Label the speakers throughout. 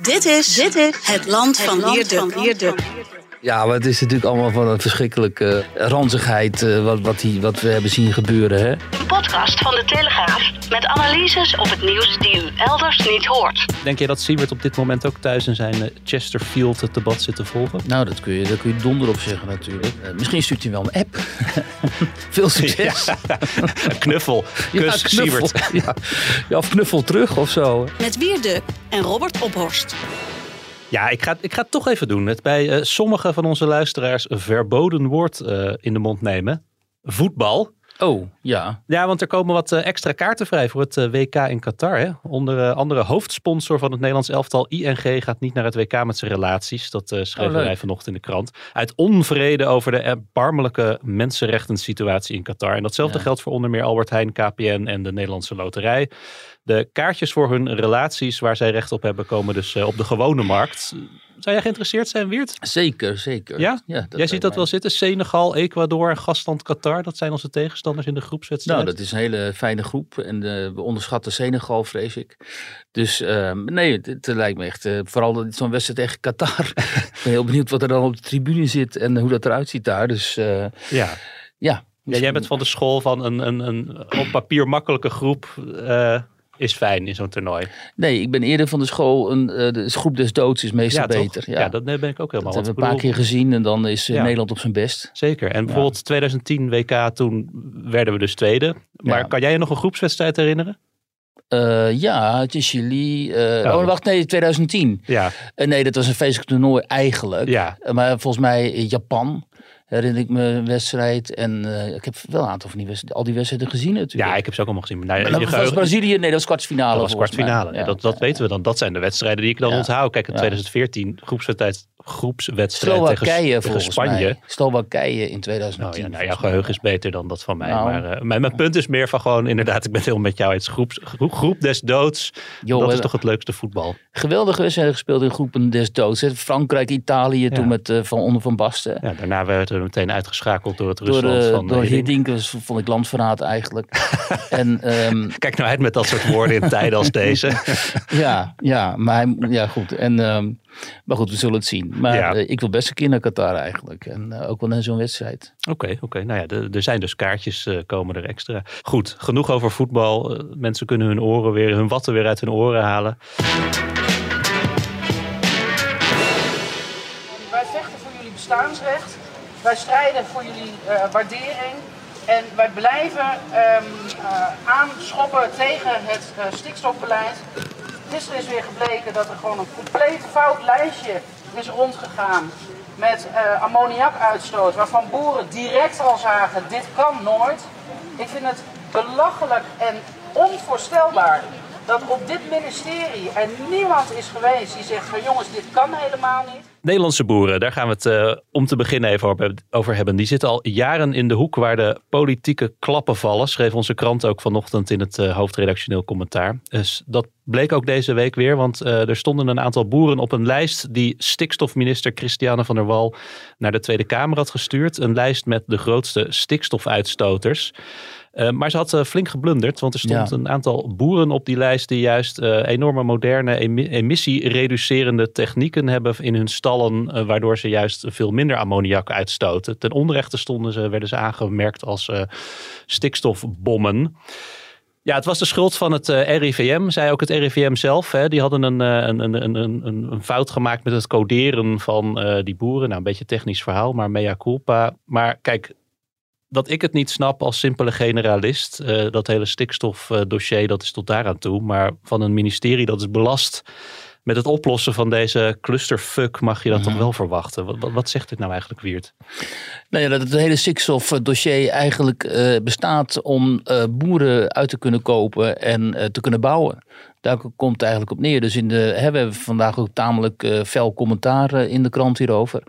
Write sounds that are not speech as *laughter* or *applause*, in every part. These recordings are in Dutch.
Speaker 1: Dit is, dit is het land van Wierde.
Speaker 2: Ja, maar het is natuurlijk allemaal van een verschrikkelijke ranzigheid uh, wat, wat, die, wat we hebben zien gebeuren. Hè?
Speaker 1: Een podcast van de Telegraaf met analyses op het nieuws die u elders niet hoort.
Speaker 3: Denk je dat Siebert op dit moment ook thuis in zijn uh, Chesterfield het debat zit te volgen?
Speaker 2: Nou, dat kun je, daar kun je donder op zeggen natuurlijk. Uh, misschien stuurt hij wel een app. *laughs* Veel succes.
Speaker 3: Ja, *laughs* knuffel. *laughs* Kus, ja, knuffel. Siebert.
Speaker 2: Ja. ja, of knuffel terug of zo.
Speaker 1: Met Wierde en Robert Ophorst.
Speaker 3: Ja, ik ga, ik ga het toch even doen. Het bij uh, sommige van onze luisteraars verboden woord uh, in de mond nemen. Voetbal.
Speaker 2: Oh, ja.
Speaker 3: Ja, want er komen wat uh, extra kaarten vrij voor het WK in Qatar. Hè? Onder andere hoofdsponsor van het Nederlands elftal ING gaat niet naar het WK met zijn relaties. Dat schreven oh, wij vanochtend in de krant. Uit onvrede over de erbarmelijke mensenrechten situatie in Qatar. En datzelfde ja. geldt voor onder meer Albert Heijn, KPN en de Nederlandse Loterij. De kaartjes voor hun relaties waar zij recht op hebben komen dus op de gewone markt. Zou jij geïnteresseerd zijn, Wiert?
Speaker 2: Zeker, zeker.
Speaker 3: Ja? ja jij ziet dat mij. wel zitten. Senegal, Ecuador en gastland Qatar. Dat zijn onze tegenstanders in de groepswedstrijd.
Speaker 2: Nou, dat is een hele fijne groep. En uh, we onderschatten Senegal, vrees ik. Dus uh, nee, het, het, lijkt me echt... Uh, vooral zo'n wedstrijd tegen Qatar. *laughs* ik ben heel benieuwd wat er dan op de tribune zit en hoe dat eruit ziet daar. Dus
Speaker 3: ja.
Speaker 2: ja.
Speaker 3: Ja, jij bent van de school van een, een, een op papier makkelijke groep uh, is fijn in zo'n toernooi.
Speaker 2: Nee, ik ben eerder van de school, een, uh, de groep des doods is meestal
Speaker 3: ja,
Speaker 2: beter.
Speaker 3: Ja. ja, dat ben ik ook helemaal.
Speaker 2: Dat hebben we een paar keer gezien en dan is ja. Nederland op zijn best.
Speaker 3: Zeker. En bijvoorbeeld 2010 WK, toen werden we dus tweede. Maar kan jij je nog een groepswedstrijd herinneren?
Speaker 2: Uh, ja, het is Chili. Uh, oh. oh. wacht, nee, 2010.
Speaker 3: Ja.
Speaker 2: Uh, nee, dat was een feestelijk toernooi eigenlijk.
Speaker 3: Ja.
Speaker 2: maar volgens mij Japan herinner ik me een wedstrijd. En uh, ik heb wel een aantal van die wedstrijden, al die wedstrijden gezien natuurlijk.
Speaker 3: Ja, ik heb ze ook allemaal gezien. Nou,
Speaker 2: maar dat was Brazilië, nee, dat was kwartfinale.
Speaker 3: Dat was kwartfinale. Ja, dat dat ja, weten we dan. Dat zijn de wedstrijden die ik dan onthoud. Kijk, in 2014 groepswedstrijd, groepswedstrijd
Speaker 2: Slowakije
Speaker 3: tegen, Spanje.
Speaker 2: Mij. Slowakije in 2010.
Speaker 3: Nou, ja, nou, jouw geheugen is beter dan dat van mij. Nou, maar uh, mijn, mijn punt is meer van gewoon, inderdaad, ik ben het heel met jou eens. Groep, groep, groep des doods, Yo, dat is toch het leukste voetbal.
Speaker 2: Geweldige wedstrijden gespeeld in groepen des doods. Frankrijk, Italië, toen met uh, Van Onder van Basten.
Speaker 3: Ja, daarna werden meteen uitgeschakeld door het Rusland
Speaker 2: uh,
Speaker 3: van
Speaker 2: door Hiddink. Dat vond ik landverraad eigenlijk. *laughs* en, um,
Speaker 3: Kijk nou uit met dat soort woorden in tijden als deze. *laughs*
Speaker 2: ja, ja, maar ja, goed. En, um, maar goed, we zullen het zien. Maar ja. uh, ik wil best een keer naar Qatar eigenlijk. En uh, ook wel naar zo'n wedstrijd.
Speaker 3: Oké, okay, oké. Okay. Nou ja, er zijn dus kaartjes komen er extra. Goed, genoeg over voetbal. mensen kunnen hun oren weer, hun watten weer uit hun oren halen.
Speaker 4: Wij strijden voor jullie uh, waardering. En wij blijven um, uh, aanschoppen tegen het uh, stikstofbeleid. Gisteren is weer gebleken dat er gewoon een compleet fout lijstje is rondgegaan met ammoniakuitstoot. Waarvan boeren direct al zagen, dit kan nooit. Ik vind het belachelijk en onvoorstelbaar dat op dit ministerie er niemand is geweest die zegt van jongens, dit kan helemaal niet.
Speaker 3: Nederlandse boeren, daar gaan we het uh, om te beginnen even over hebben. Die zitten al jaren in de hoek waar de politieke klappen vallen, schreef onze krant ook vanochtend in het uh, hoofdredactioneel commentaar. Dus dat bleek ook deze week weer, want uh, er stonden een aantal boeren op een lijst die stikstofminister Christiane van der Wal naar de Tweede Kamer had gestuurd. Een lijst met de grootste stikstofuitstoters. Uh, maar ze had uh, flink geblunderd, want er stond ja. een aantal boeren op die lijst die juist uh, enorme moderne em emissiereducerende technieken hebben in hun stallen, waardoor ze juist veel minder ammoniak uitstoten. Ten onrechte stonden ze, werden ze aangemerkt als stikstofbommen. Ja, het was de schuld van het uh, RIVM, zei ook het RIVM zelf. Hè. Die hadden een, een, een, een, een, fout gemaakt met het coderen van uh, die boeren. Nou, een beetje technisch verhaal, maar mea culpa. Maar kijk, dat ik het niet snap als simpele generalist. Uh, dat hele stikstofdossier, dat is tot daaraan toe. Maar van een ministerie dat is belast met het oplossen van deze clusterfuck mag je dat toch wel verwachten. Wat, wat, wat zegt dit nou eigenlijk, Wiert?
Speaker 2: Nou ja, dat het hele stikstofdossier eigenlijk eh, bestaat om eh, boeren uit te kunnen kopen en eh, te kunnen bouwen. Daar komt het eigenlijk op neer. Dus in de, hè, we hebben vandaag ook tamelijk eh, fel commentaar eh, in de krant hierover.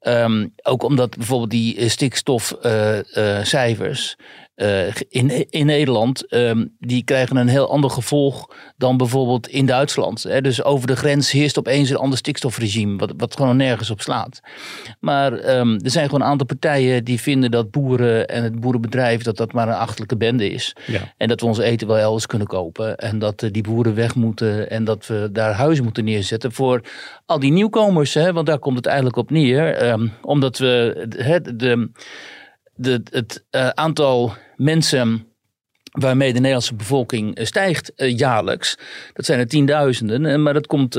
Speaker 2: Ehm, ook omdat bijvoorbeeld die eh, stikstofcijfers eh, in, in Nederland, ehm, die krijgen een heel ander gevolg dan bijvoorbeeld in Duitsland. Hè. Dus over de grens heerst opeens een ander stikstofregime, wat, wat gewoon nergens op slaat. Maar ehm, er zijn gewoon een aantal partijen die vinden dat boeren en het boerenbedrijf, dat dat maar een achterlijke bende is.
Speaker 3: Ja.
Speaker 2: En dat we ons eten wel elders kunnen kopen. En dat eh, die boeren weg moeten. En dat we daar huizen moeten neerzetten voor al die nieuwkomers. Hè? Want daar komt het eigenlijk op neer. Ehm, omdat we de, de, het eh, aantal mensen waarmee de Nederlandse bevolking eh, stijgt eh, jaarlijks. Dat zijn er tienduizenden. Maar dat komt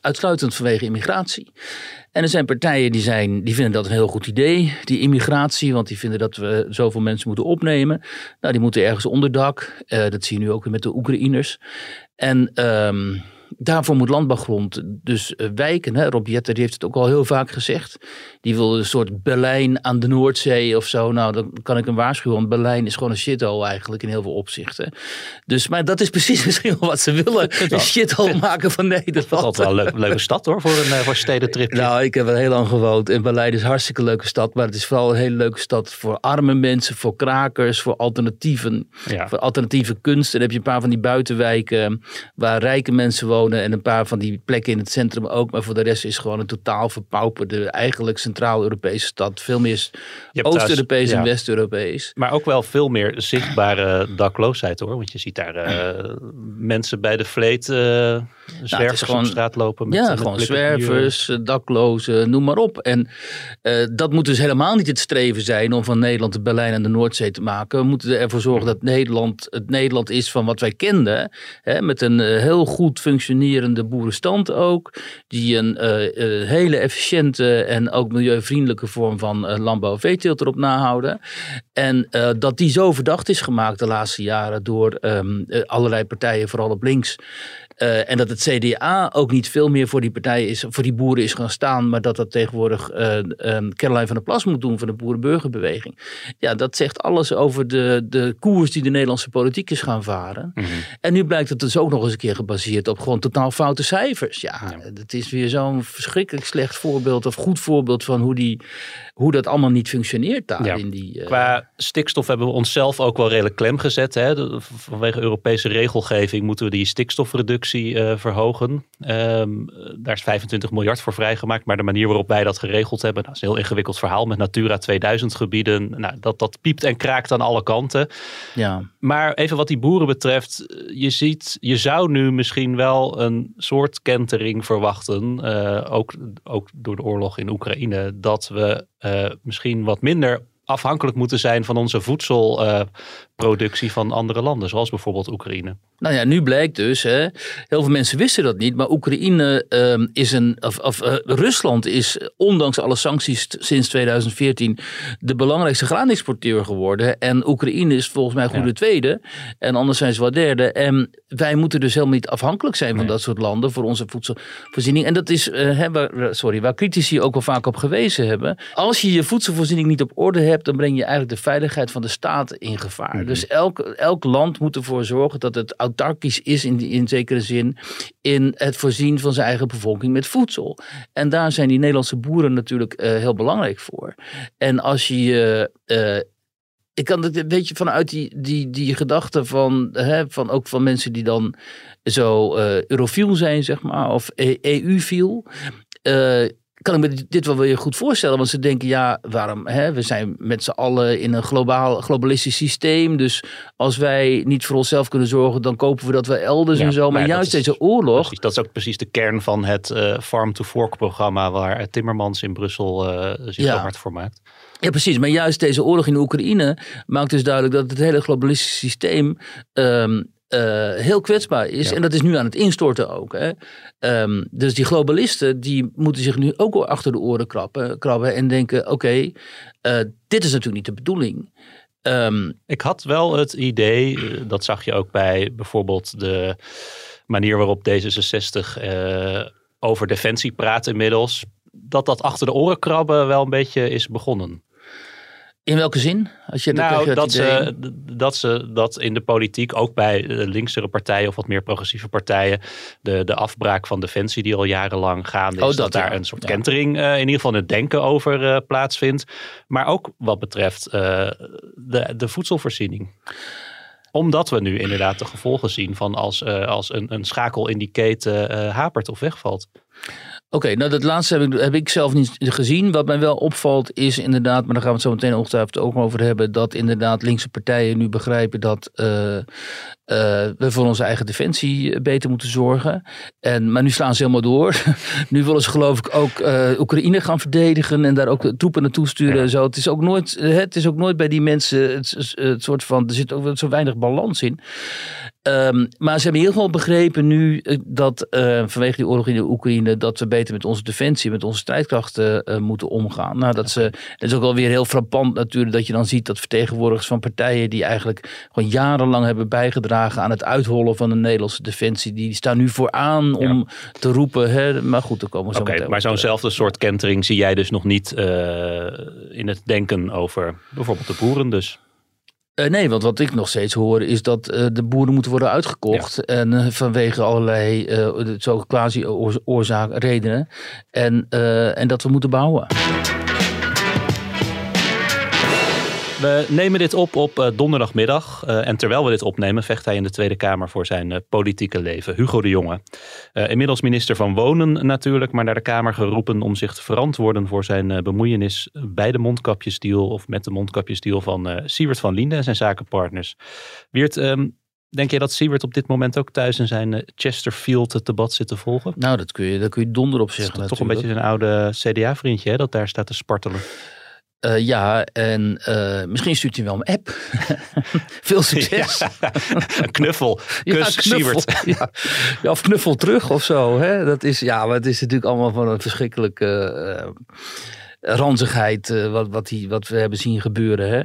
Speaker 2: uitsluitend vanwege immigratie. En er zijn partijen die, zijn, die vinden dat een heel goed idee, die immigratie, want die vinden dat we zoveel mensen moeten opnemen. Nou, die moeten ergens onderdak. Eh, dat zie je nu ook weer met de Oekraïners. En ehm, daarvoor moet landbouwgrond dus eh, wijken. Hè? Rob Jetter die heeft het ook al heel vaak gezegd. Die wil een soort Berlijn aan de Noordzee of zo. Nou, dan kan ik hem waarschuwen, want Berlijn is gewoon een shithole eigenlijk in heel veel opzichten. Dus, maar dat is precies *laughs* misschien wel wat ze willen. Een shithole maken van Nederland.
Speaker 3: Dat is altijd wel een leuk- leuke stad hoor, voor een, eh, voor stedentrip.
Speaker 2: Nou, ik heb er heel lang gewoond. En Berlijn is een hartstikke leuke stad. Maar het is vooral een hele leuke stad voor arme mensen, voor krakers, voor alternatieven.
Speaker 3: Ja.
Speaker 2: Voor alternatieve kunst. En dan heb je een paar van die buitenwijken waar rijke mensen wonen. En een paar van die plekken in het centrum ook. Maar voor de rest is gewoon een totaal verpauperde, eigenlijk Centraal-Europese stad. Veel meer Oost-Europees en. West-Europees.
Speaker 3: Maar ook wel veel meer zichtbare dakloosheid hoor. Want je ziet daar *clears throat* eh, mensen bij de vleet eh zwervers
Speaker 2: gewoon-
Speaker 3: op straat lopen. Met,
Speaker 2: ja,
Speaker 3: met
Speaker 2: gewoon zwervers, eh, daklozen, noem maar op. En eh, dat moet dus helemaal niet het streven zijn om van Nederland de Berlijn aan de Noordzee te maken. We moeten ervoor zorgen dat Nederland het Nederland is van wat wij kenden. Hè, met een eh, heel goed functionerende boerenstand ook. Die een hele efficiënte en ook milieuvriendelijke vorm van landbouw en veeteelt erop nahouden. En dat die zo verdacht is gemaakt de laatste jaren door ehm, eh, allerlei partijen, vooral op links. Eh, en dat het CDA ook niet veel meer voor die partijen is, voor die boeren is gaan staan, maar dat dat tegenwoordig ehm, Caroline van der Plas moet doen van de boerenburgerbeweging. Ja, dat zegt alles over de, de koers die de Nederlandse politiek is gaan varen.
Speaker 3: Mhm.
Speaker 2: En nu blijkt het dus ook nog eens een keer gebaseerd op gewoon totaal foute cijfers. Ja, dat is weer zo'n verschrikkelijk slecht voorbeeld of goed voorbeeld van hoe, die, hoe dat allemaal niet functioneert daar
Speaker 3: Ja.
Speaker 2: in die... eh,
Speaker 3: Qua stikstof hebben we onszelf ook wel redelijk klem gezet. Hè? De- Vanwege Europese regelgeving moeten we die stikstofreductie eh, verhogen. Ehm, daar is 25 miljard voor vrijgemaakt. Maar de manier waarop wij dat geregeld hebben, dat is een heel ingewikkeld verhaal met Natura 2000 gebieden. Nou, dat, dat piept en kraakt aan alle kanten.
Speaker 2: ja.
Speaker 3: Maar even wat die boeren betreft, eh, je ziet, je zou nu misschien wel een soort kentering verwachten, eh, ook, ook door de oorlog in Oekraïne, dat we misschien wat minder afhankelijk moeten zijn van onze voedselproductie van andere landen, zoals bijvoorbeeld Oekraïne.
Speaker 2: Nou ja, nu blijkt dus, hè, heel veel mensen wisten dat niet, maar Oekraïne ehm, is een, of, of eh, Rusland is ondanks alle sancties sinds 2014 de belangrijkste graanexporteur geworden. En Oekraïne is volgens mij goede
Speaker 3: Ja.
Speaker 2: tweede en anders zijn ze wel derde. En wij moeten dus helemaal niet afhankelijk zijn van
Speaker 3: Nee.
Speaker 2: dat soort landen voor onze voedselvoorziening. En dat is, eh, hè, waar, sorry, waar critici ook wel vaak op gewezen hebben. Als je je voedselvoorziening niet op orde hebt, dan breng je eigenlijk de veiligheid van de staat in gevaar. Dus elk, elk land moet ervoor zorgen dat het autarkisch is in, die- in zekere zin in het voorzien van zijn eigen bevolking met voedsel. En daar zijn die Nederlandse boeren natuurlijk eh, heel belangrijk voor. En als je eh, ik kan het een beetje vanuit die, die, die gedachte van, hè, van ook van mensen die dan zo eurofiel zijn, zeg maar, of E- EU-fiel. eh, kan ik me dit wel weer goed voorstellen. Want ze denken, ja, waarom? Hè, we zijn met z'n allen in een globaal, globalistisch systeem. Dus als wij niet voor onszelf kunnen zorgen, dan kopen we dat wel elders
Speaker 3: Ja,
Speaker 2: en zo. Maar, juist
Speaker 3: is
Speaker 2: deze oorlog.
Speaker 3: Precies, dat is ook precies de kern van het eh, Farm to Fork programma waar Timmermans in Brussel eh, zich
Speaker 2: Ja.
Speaker 3: hard voor maakt.
Speaker 2: Ja, precies. Maar juist deze oorlog in Oekraïne maakt dus duidelijk dat het hele globalistische systeem ehm, eh, heel kwetsbaar is.
Speaker 3: Ja.
Speaker 2: En dat is nu aan het instorten ook. Hè. Ehm, dus die globalisten die moeten zich nu ook wel achter de oren krabben, krabben en denken: oké, eh, dit is natuurlijk niet de bedoeling. Ehm,
Speaker 3: Ik had wel het idee, eh, dat zag je ook bij bijvoorbeeld de manier waarop D66 eh, over defensie praat inmiddels, dat dat achter de oren krabben wel een beetje is begonnen.
Speaker 2: In welke zin? Als je
Speaker 3: nou, dat, ze, dat ze dat in de politiek, ook bij linksere partijen of wat meer progressieve partijen, de, de afbraak van defensie die al jarenlang gaande is, oh, dat, dat daar een soort kentering uh, in ieder geval het denken over uh, plaatsvindt. Maar ook wat betreft uh, de, de voedselvoorziening omdat we nu inderdaad de gevolgen zien van als, als een, een schakel in die keten hapert of wegvalt.
Speaker 2: Oké, nou dat laatste heb ik, heb ik zelf niet gezien. Wat mij wel opvalt is inderdaad, maar daar gaan we het zo meteen ongetwijfeld ook over hebben, dat inderdaad linkse partijen nu begrijpen dat uh, uh, we voor onze eigen defensie beter moeten zorgen. En, maar nu slaan ze helemaal door. *laughs* nu willen ze geloof ik ook uh, Oekraïne gaan verdedigen en daar ook troepen naartoe sturen. En zo. Het, is ook nooit, het is ook nooit bij die mensen het, het soort van, er zit ook zo weinig balans in. Um, maar ze hebben in ieder geval begrepen nu dat vanwege die oorlog in de Oekraïne, dat we beter met onze defensie, met onze strijdkrachten uh, moeten omgaan. Nou, dat, ze, dat is ook wel weer heel frappant natuurlijk dat je dan ziet dat vertegenwoordigers van partijen die eigenlijk gewoon jarenlang hebben bijgedragen aan het uithollen van de Nederlandse defensie, die staan nu vooraan om te roepen. Hè, maar goed, dan komen zo
Speaker 3: okay, Maar zo'nzelfde soort kentering zie jij dus nog niet uh, in het denken over bijvoorbeeld de boeren dus?
Speaker 2: Uh, nee, want wat ik nog steeds hoor is dat uh, de boeren moeten worden uitgekocht. En uh, vanwege allerlei zo quasi-oorzaak, redenen. En, en dat we moeten bouwen.
Speaker 3: We nemen dit op op eh, donderdagmiddag. Uh, en terwijl we dit opnemen, vecht hij in de Tweede Kamer voor zijn uh, politieke leven. Hugo de Jonge. inmiddels minister van Wonen natuurlijk, maar naar de Kamer geroepen om zich te verantwoorden voor zijn bemoeienis bij de mondkapjesdeal of met de mondkapjesdeal van Siewert van Liende en zijn zakenpartners. Wiert, um, Denk je dat Siewert op dit moment ook thuis in zijn Chesterfield het debat zit te volgen?
Speaker 2: Nou, dat kun je, daar kun je donder op zeggen.
Speaker 3: Dat is toch een beetje zijn oude CDA-vriendje dat daar staat te spartelen.
Speaker 2: Uh, ja, en uh, misschien stuurt hij wel een app. *laughs* Veel succes.
Speaker 3: Ja, een knuffel. *laughs* Kus, ja, knuffel. *laughs*
Speaker 2: Ja. ja. of knuffel terug of zo. Hè? Dat is, ja, maar het is natuurlijk allemaal van een verschrikkelijke... Uh, ranzigheid wat, wat, die, wat we hebben zien gebeuren. Hè?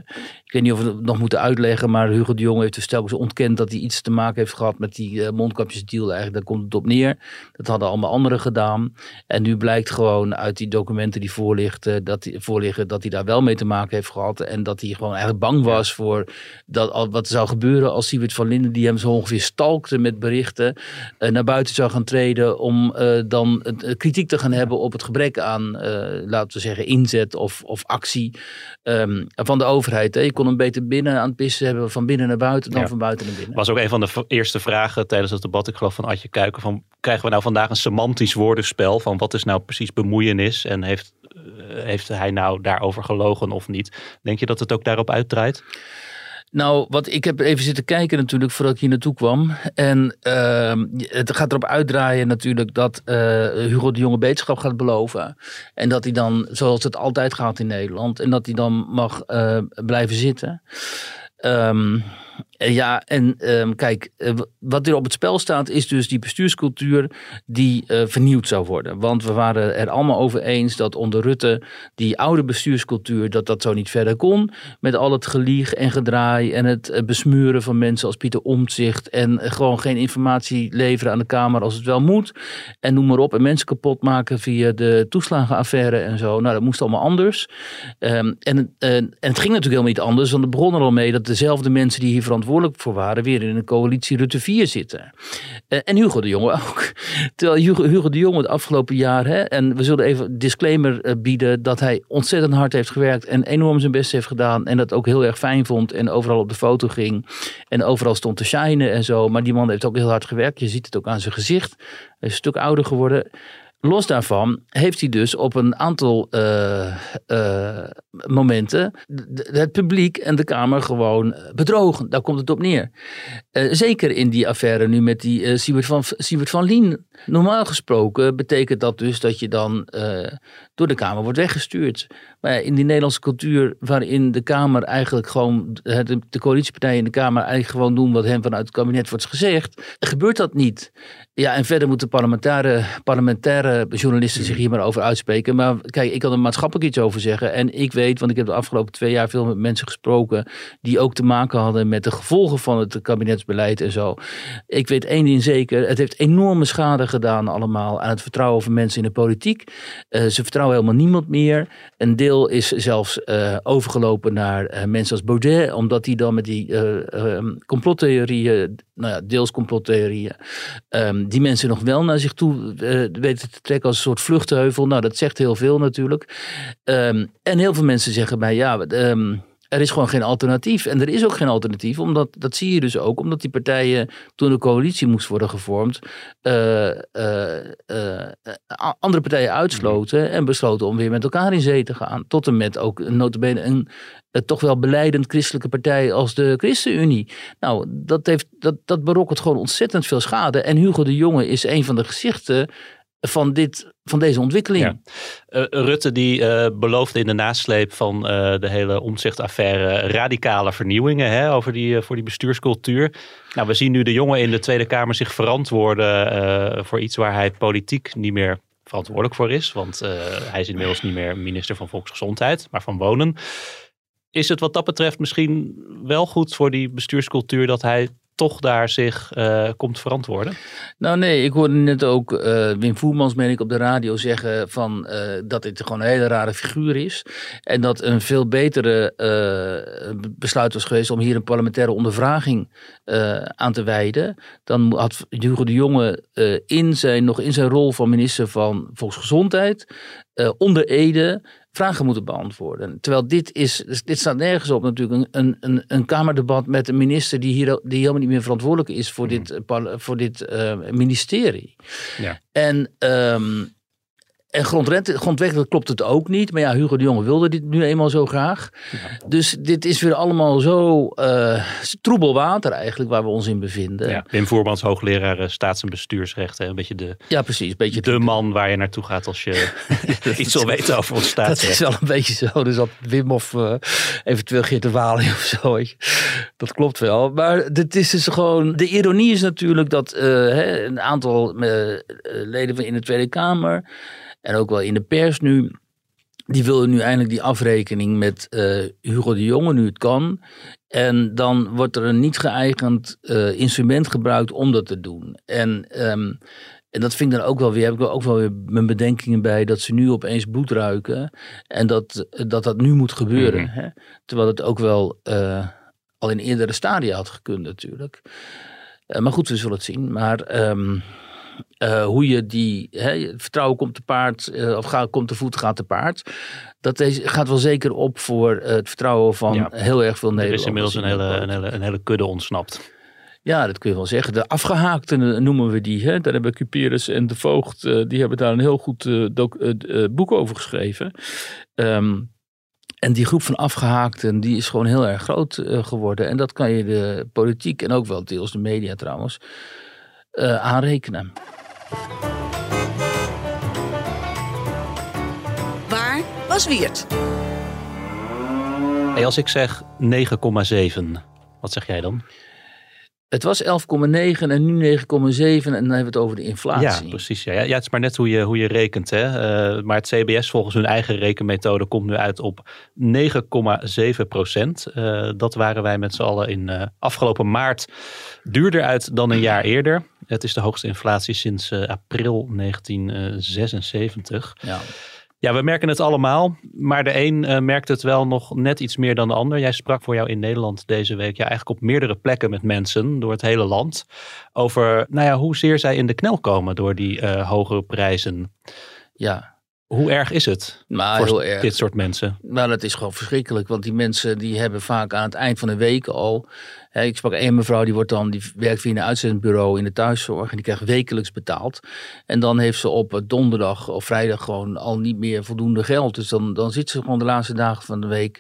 Speaker 2: Ik weet niet of we het nog moeten uitleggen, maar Hugo de Jong heeft dus telkens ontkend dat hij iets te maken heeft gehad met die uh, mondkapjesdeal. Eigenlijk, daar komt het op neer. Dat hadden allemaal anderen gedaan. En nu blijkt gewoon uit die documenten die voorlichten, dat die, voorliggen, dat hij daar wel mee te maken heeft gehad. En dat hij gewoon eigenlijk bang was voor dat, wat er zou gebeuren als Siewert van Linden, die hem zo ongeveer stalkte met berichten, uh, naar buiten zou gaan treden om uh, dan kritiek te gaan hebben op het gebrek aan, laten we zeggen, inzet of, of actie um, van de overheid. Hè kon hem beter binnen aan het pissen hebben, van binnen naar buiten dan van buiten naar binnen.
Speaker 3: Was ook een van de eerste vragen tijdens het debat, ik geloof van Adje Kuiken, van krijgen we nou vandaag een semantisch woordenspel van wat is nou precies bemoeienis en heeft, eh, heeft hij nou daarover gelogen of niet? Denk je dat het ook daarop uitdraait?
Speaker 2: Nou, wat ik heb even zitten kijken natuurlijk voordat ik hier naartoe kwam. En uh, het gaat erop uitdraaien natuurlijk dat uh, Hugo de Jonge beterschap gaat beloven. En dat hij dan, zoals het altijd gaat in Nederland, en dat hij dan mag uh, blijven zitten. Um, eh, ja, en um, kijk, eh, wat er op het spel staat is dus die bestuurscultuur die uh, vernieuwd zou worden. Want we waren er allemaal over eens dat onder Rutte die oude bestuurscultuur, dat dat zo niet verder kon. Met al het gelieg en gedraai en het besmuren van mensen als Pieter Omtzigt. En gewoon geen informatie leveren aan de Kamer als het wel moet. En noem maar op. En mensen kapot maken via de toeslagenaffaire en zo. Nou, dat moest allemaal anders. Um, en, en het ging natuurlijk helemaal niet anders. Want het begon er al mee dat dezelfde mensen die hier verantwoordelijk verantwoordelijk voor waren, weer in een coalitie Rutte 4 zitten. Uh, en Hugo de Jonge *laughs* ook. Terwijl Hugo, Hugo de Jonge het afgelopen jaar, hè, en we zullen even disclaimer uh, bieden, dat hij ontzettend hard heeft gewerkt en enorm zijn best heeft gedaan. En dat ook heel erg fijn vond en overal op de foto ging. En overal stond te shinen en zo. Maar die man heeft ook heel hard gewerkt. Je ziet het ook aan zijn gezicht. Hij is een stuk ouder geworden. Los daarvan heeft hij dus op een aantal uh, uh, momenten het publiek en de Kamer gewoon bedrogen. Daar komt het op neer. Zeker in die affaire nu met die Siebert, van, Siebert van Lien. Normaal gesproken betekent dat dus dat je dan door de Kamer wordt weggestuurd. Maar in die Nederlandse cultuur waarin de Kamer eigenlijk gewoon, de, de coalitiepartijen in de Kamer eigenlijk gewoon doen wat hen vanuit het kabinet wordt gezegd, gebeurt dat niet. Ja, en verder moet de parlementaire, parlementaire journalisten zich hier maar over uitspreken. Maar kijk, ik kan er maatschappelijk iets over zeggen. En ik weet, want ik heb de afgelopen twee jaar veel met mensen gesproken. die ook te maken hadden met de gevolgen van het kabinetsbeleid en zo. Ik weet één ding zeker: het heeft enorme schade gedaan, allemaal. aan het vertrouwen van mensen in de politiek. Uh, ze vertrouwen helemaal niemand meer. Een deel is zelfs uh, overgelopen naar uh, mensen als Baudet, omdat die dan met die um, complottheorieën, nou ja, deels complottheorieën, um, die mensen nog wel naar zich toe weten te trekken als een soort vluchtheuvel. Nou, dat zegt heel veel natuurlijk. Um, en heel veel mensen zeggen bij ja, er is gewoon geen alternatief. En er is ook geen alternatief, omdat dat zie je dus ook, omdat die partijen toen de coalitie moest worden gevormd, uh, uh, uh, andere partijen uitsloten en besloten om weer met elkaar in zee te gaan. Tot en met ook notabene een toch wel beleidend christelijke partij als de ChristenUnie. Nou, dat, heeft, dat, dat berokkent gewoon ontzettend veel schade. En Hugo de Jonge is een van de gezichten van, dit, van deze ontwikkeling.
Speaker 3: Uh, Rutte die uh, beloofde in de nasleep van uh, de hele omzichtaffaire radicale vernieuwingen hè, over die, voor die bestuurscultuur. Nou, we zien nu de jongen in de Tweede Kamer zich verantwoorden voor iets waar hij politiek niet meer verantwoordelijk voor is. Want hij is inmiddels niet meer minister van Volksgezondheid, maar van Wonen. Is het wat dat betreft misschien wel goed voor die bestuurscultuur dat hij toch daar zich uh, komt verantwoorden?
Speaker 2: Nou nee, ik hoorde net ook uh, Wim Voermans, meen ik, op de radio zeggen van, uh, dat dit gewoon een hele rare figuur is. En dat een veel betere besluit was geweest om hier een parlementaire ondervraging aan te wijden. Dan had Hugo de Jonge in zijn, nog in zijn rol van minister van Volksgezondheid onder Ede vragen moeten beantwoorden. Terwijl dit is, dit staat nergens op natuurlijk, een, een, een kamerdebat met een minister die, hier, die helemaal niet meer verantwoordelijk is voor dit, mhm. voor dit uh, ministerie. Ja. En um, en grondwettelijk klopt het ook niet. Maar ja, Hugo de Jonge wilde dit nu eenmaal zo graag. Dus dit is weer allemaal zo uh, troebel water eigenlijk waar we ons in bevinden. Ja,
Speaker 3: Wim Voermans, hoogleraar eh, staats- en bestuursrechten. Een beetje de,
Speaker 2: ja, precies, een beetje
Speaker 3: de, man waar je naartoe gaat als je *laughs* *laughs* iets wil weten over ons staatsrecht.
Speaker 2: Dat is wel een beetje zo. Dus dat Wim of uh, eventueel Geert de Waling of zo. Dat klopt wel. Maar dit is dus gewoon... De ironie is natuurlijk dat hè, een aantal leden van in de Tweede Kamer en ook wel in de pers nu. Die willen nu eindelijk die afrekening met uh, Hugo de Jonge, nu het kan. En dan wordt er een niet geëigend uh, instrument gebruikt om dat te doen. En, um, en dat vind ik dan ook wel weer, heb ik ook wel weer mijn bedenkingen bij, dat ze nu opeens bloed ruiken. En dat dat, dat nu moet gebeuren. Mm -hmm. hè? Terwijl het ook wel uh, al in eerdere stadia had gekund natuurlijk. maar goed, we zullen het zien. Maar um, uh, hoe je die hè, vertrouwen komt te paard, uh, of gaat, komt te voet, gaat te paard. Dat is, gaat wel zeker op voor uh, het vertrouwen van ja. heel erg veel Nederlanders.
Speaker 3: Er is inmiddels een hele, een, hele, een hele kudde ontsnapt.
Speaker 2: Ja, dat kun je wel zeggen. De afgehaakten noemen we die. Hè? Daar hebben Cuperus en de Voogd, die hebben daar een heel goed boek over geschreven. Um, en die groep van afgehaakten, die is gewoon heel erg groot geworden. En dat kan je de politiek en ook wel deels de media trouwens aanrekenen.
Speaker 1: Waar was Wiert?
Speaker 3: Hey, als ik zeg 9,7, wat zeg jij dan?
Speaker 2: Het was 11,9 en nu 9,7 en dan hebben we het over de inflatie.
Speaker 3: Ja, precies. Ja, ja het is maar net hoe je, hoe je rekent. Hè. Uh, maar het CBS volgens hun eigen rekenmethode komt nu uit op 9,7 procent. Uh, dat waren wij met z'n allen in uh, afgelopen maart duurder uit dan een jaar eerder. Het is de hoogste inflatie sinds april 1976. Ja. Ja, we merken het allemaal, maar de een uh, merkt het wel nog net iets meer dan de ander. Jij sprak voor jou in Nederland deze week, ja, eigenlijk op meerdere plekken met mensen door het hele land, over nou ja, hoezeer zij in de knel komen door die uh, hogere prijzen. Ja, hoe erg is het
Speaker 2: maar
Speaker 3: voor
Speaker 2: heel erg.
Speaker 3: dit soort mensen?
Speaker 2: Nou, dat is gewoon verschrikkelijk. Want die mensen die hebben vaak aan het eind van de week al... Ik sprak één mevrouw, die, wordt dan, die werkt via een uitzendbureau in de thuiszorg. En die krijgt wekelijks betaald. En dan heeft ze op donderdag of vrijdag gewoon al niet meer voldoende geld. Dus dan, dan zit ze gewoon de laatste dagen van de week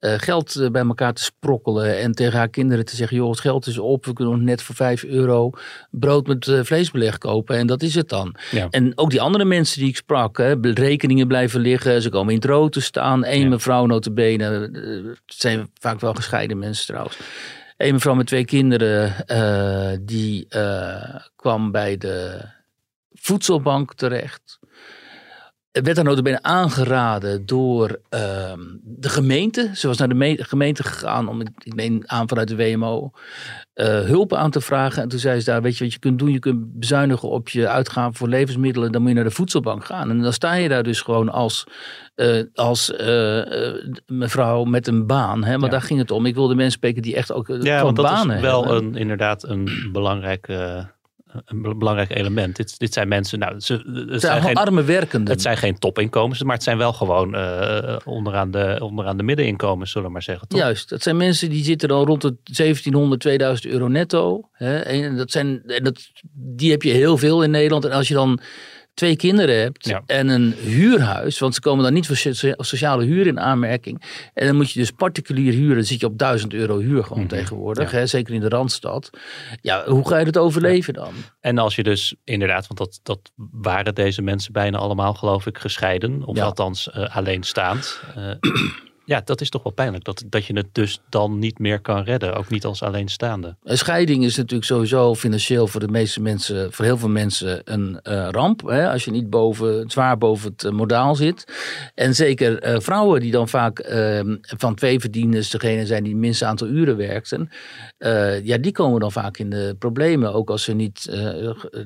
Speaker 2: uh, geld eh, bij elkaar te sprokkelen. En tegen haar kinderen te zeggen: joh, het geld is op. We kunnen net voor 5 euro brood met uh, vleesbeleg kopen. En dat is het dan. Ja. En ook die andere mensen die ik sprak: hè, rekeningen blijven liggen. Ze komen in het rood te staan. Eén ja. mevrouw, notabene. Het zijn vaak wel gescheiden mensen trouwens. Eén mevrouw met twee kinderen. die kwam bij de voedselbank terecht. Werd dan notabene aangeraden door ehm, de gemeente. Ze was naar de me- gemeente gegaan om, ik neem aan vanuit de WMO, eh, hulp aan te vragen. En toen zei ze daar, weet je wat je kunt doen? Je kunt bezuinigen op je uitgaven voor levensmiddelen. Dan moet je naar de voedselbank gaan. En dan sta je daar dus gewoon als, eh, als eh, mevrouw met een baan. Hè? Want
Speaker 3: Ja.
Speaker 2: daar ging het om. Ik wilde mensen spreken die echt ook
Speaker 3: Ja, want dat
Speaker 2: banen
Speaker 3: is wel
Speaker 2: hebben.
Speaker 3: een, inderdaad een belangrijk, eh, een be- belangrijk element. Dit, dit zijn mensen, nou, ze, het, zijn
Speaker 2: zijn
Speaker 3: geen,
Speaker 2: arme werkenden.
Speaker 3: het zijn geen topinkomens, maar het zijn wel gewoon eh, onderaan, de, onderaan de middeninkomens, zullen we maar zeggen. Toch?
Speaker 2: Juist, dat zijn mensen die zitten dan rond de 1700, 2000 euro netto. Hè? En dat zijn, en dat, die heb je heel veel in Nederland. En als je dan twee kinderen hebt
Speaker 3: Ja.
Speaker 2: en een huurhuis, want ze komen dan niet voor socia- sociale huur in aanmerking. En dan moet je dus particulier huren, dan zit je op 1000 euro huur gewoon
Speaker 3: Mhm.
Speaker 2: tegenwoordig.
Speaker 3: Ja.
Speaker 2: Hè? Zeker in de Randstad. Ja, hoe ga je dat overleven dan?
Speaker 3: En als je dus inderdaad, want dat, dat waren deze mensen bijna allemaal, geloof ik, gescheiden. Of althans eh, alleenstaand. Eh, ja, dat is toch wel pijnlijk. Dat, dat je het dus dan niet meer kan redden. Ook niet als alleenstaande.
Speaker 2: Een scheiding is natuurlijk sowieso financieel voor de meeste mensen, voor heel veel mensen, een eh, ramp. Hè? Als je niet boven, zwaar boven het eh, modaal zit. En zeker eh, vrouwen die dan vaak eh, van twee verdieners degene zijn die het minste aantal uren werkten. ja, die komen dan vaak in de problemen. Ook als ze niet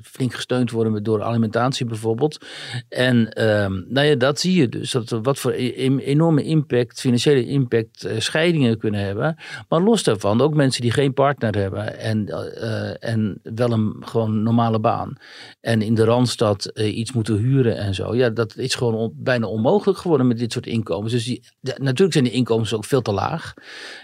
Speaker 2: flink gesteund worden door alimentatie bijvoorbeeld. En ehm, nou ja, dat zie je dus. Dat, wat voor e- enorme impact, financiële impact eh, scheidingen kunnen hebben. Maar los daarvan, ook mensen die geen partner hebben en, eh, en wel een gewoon normale baan. En in de Randstad eh, iets moeten huren en zo. Ja, dat is gewoon on- bijna onmogelijk geworden met dit soort inkomens. Dus die, de- natuurlijk zijn die inkomens ook veel te laag.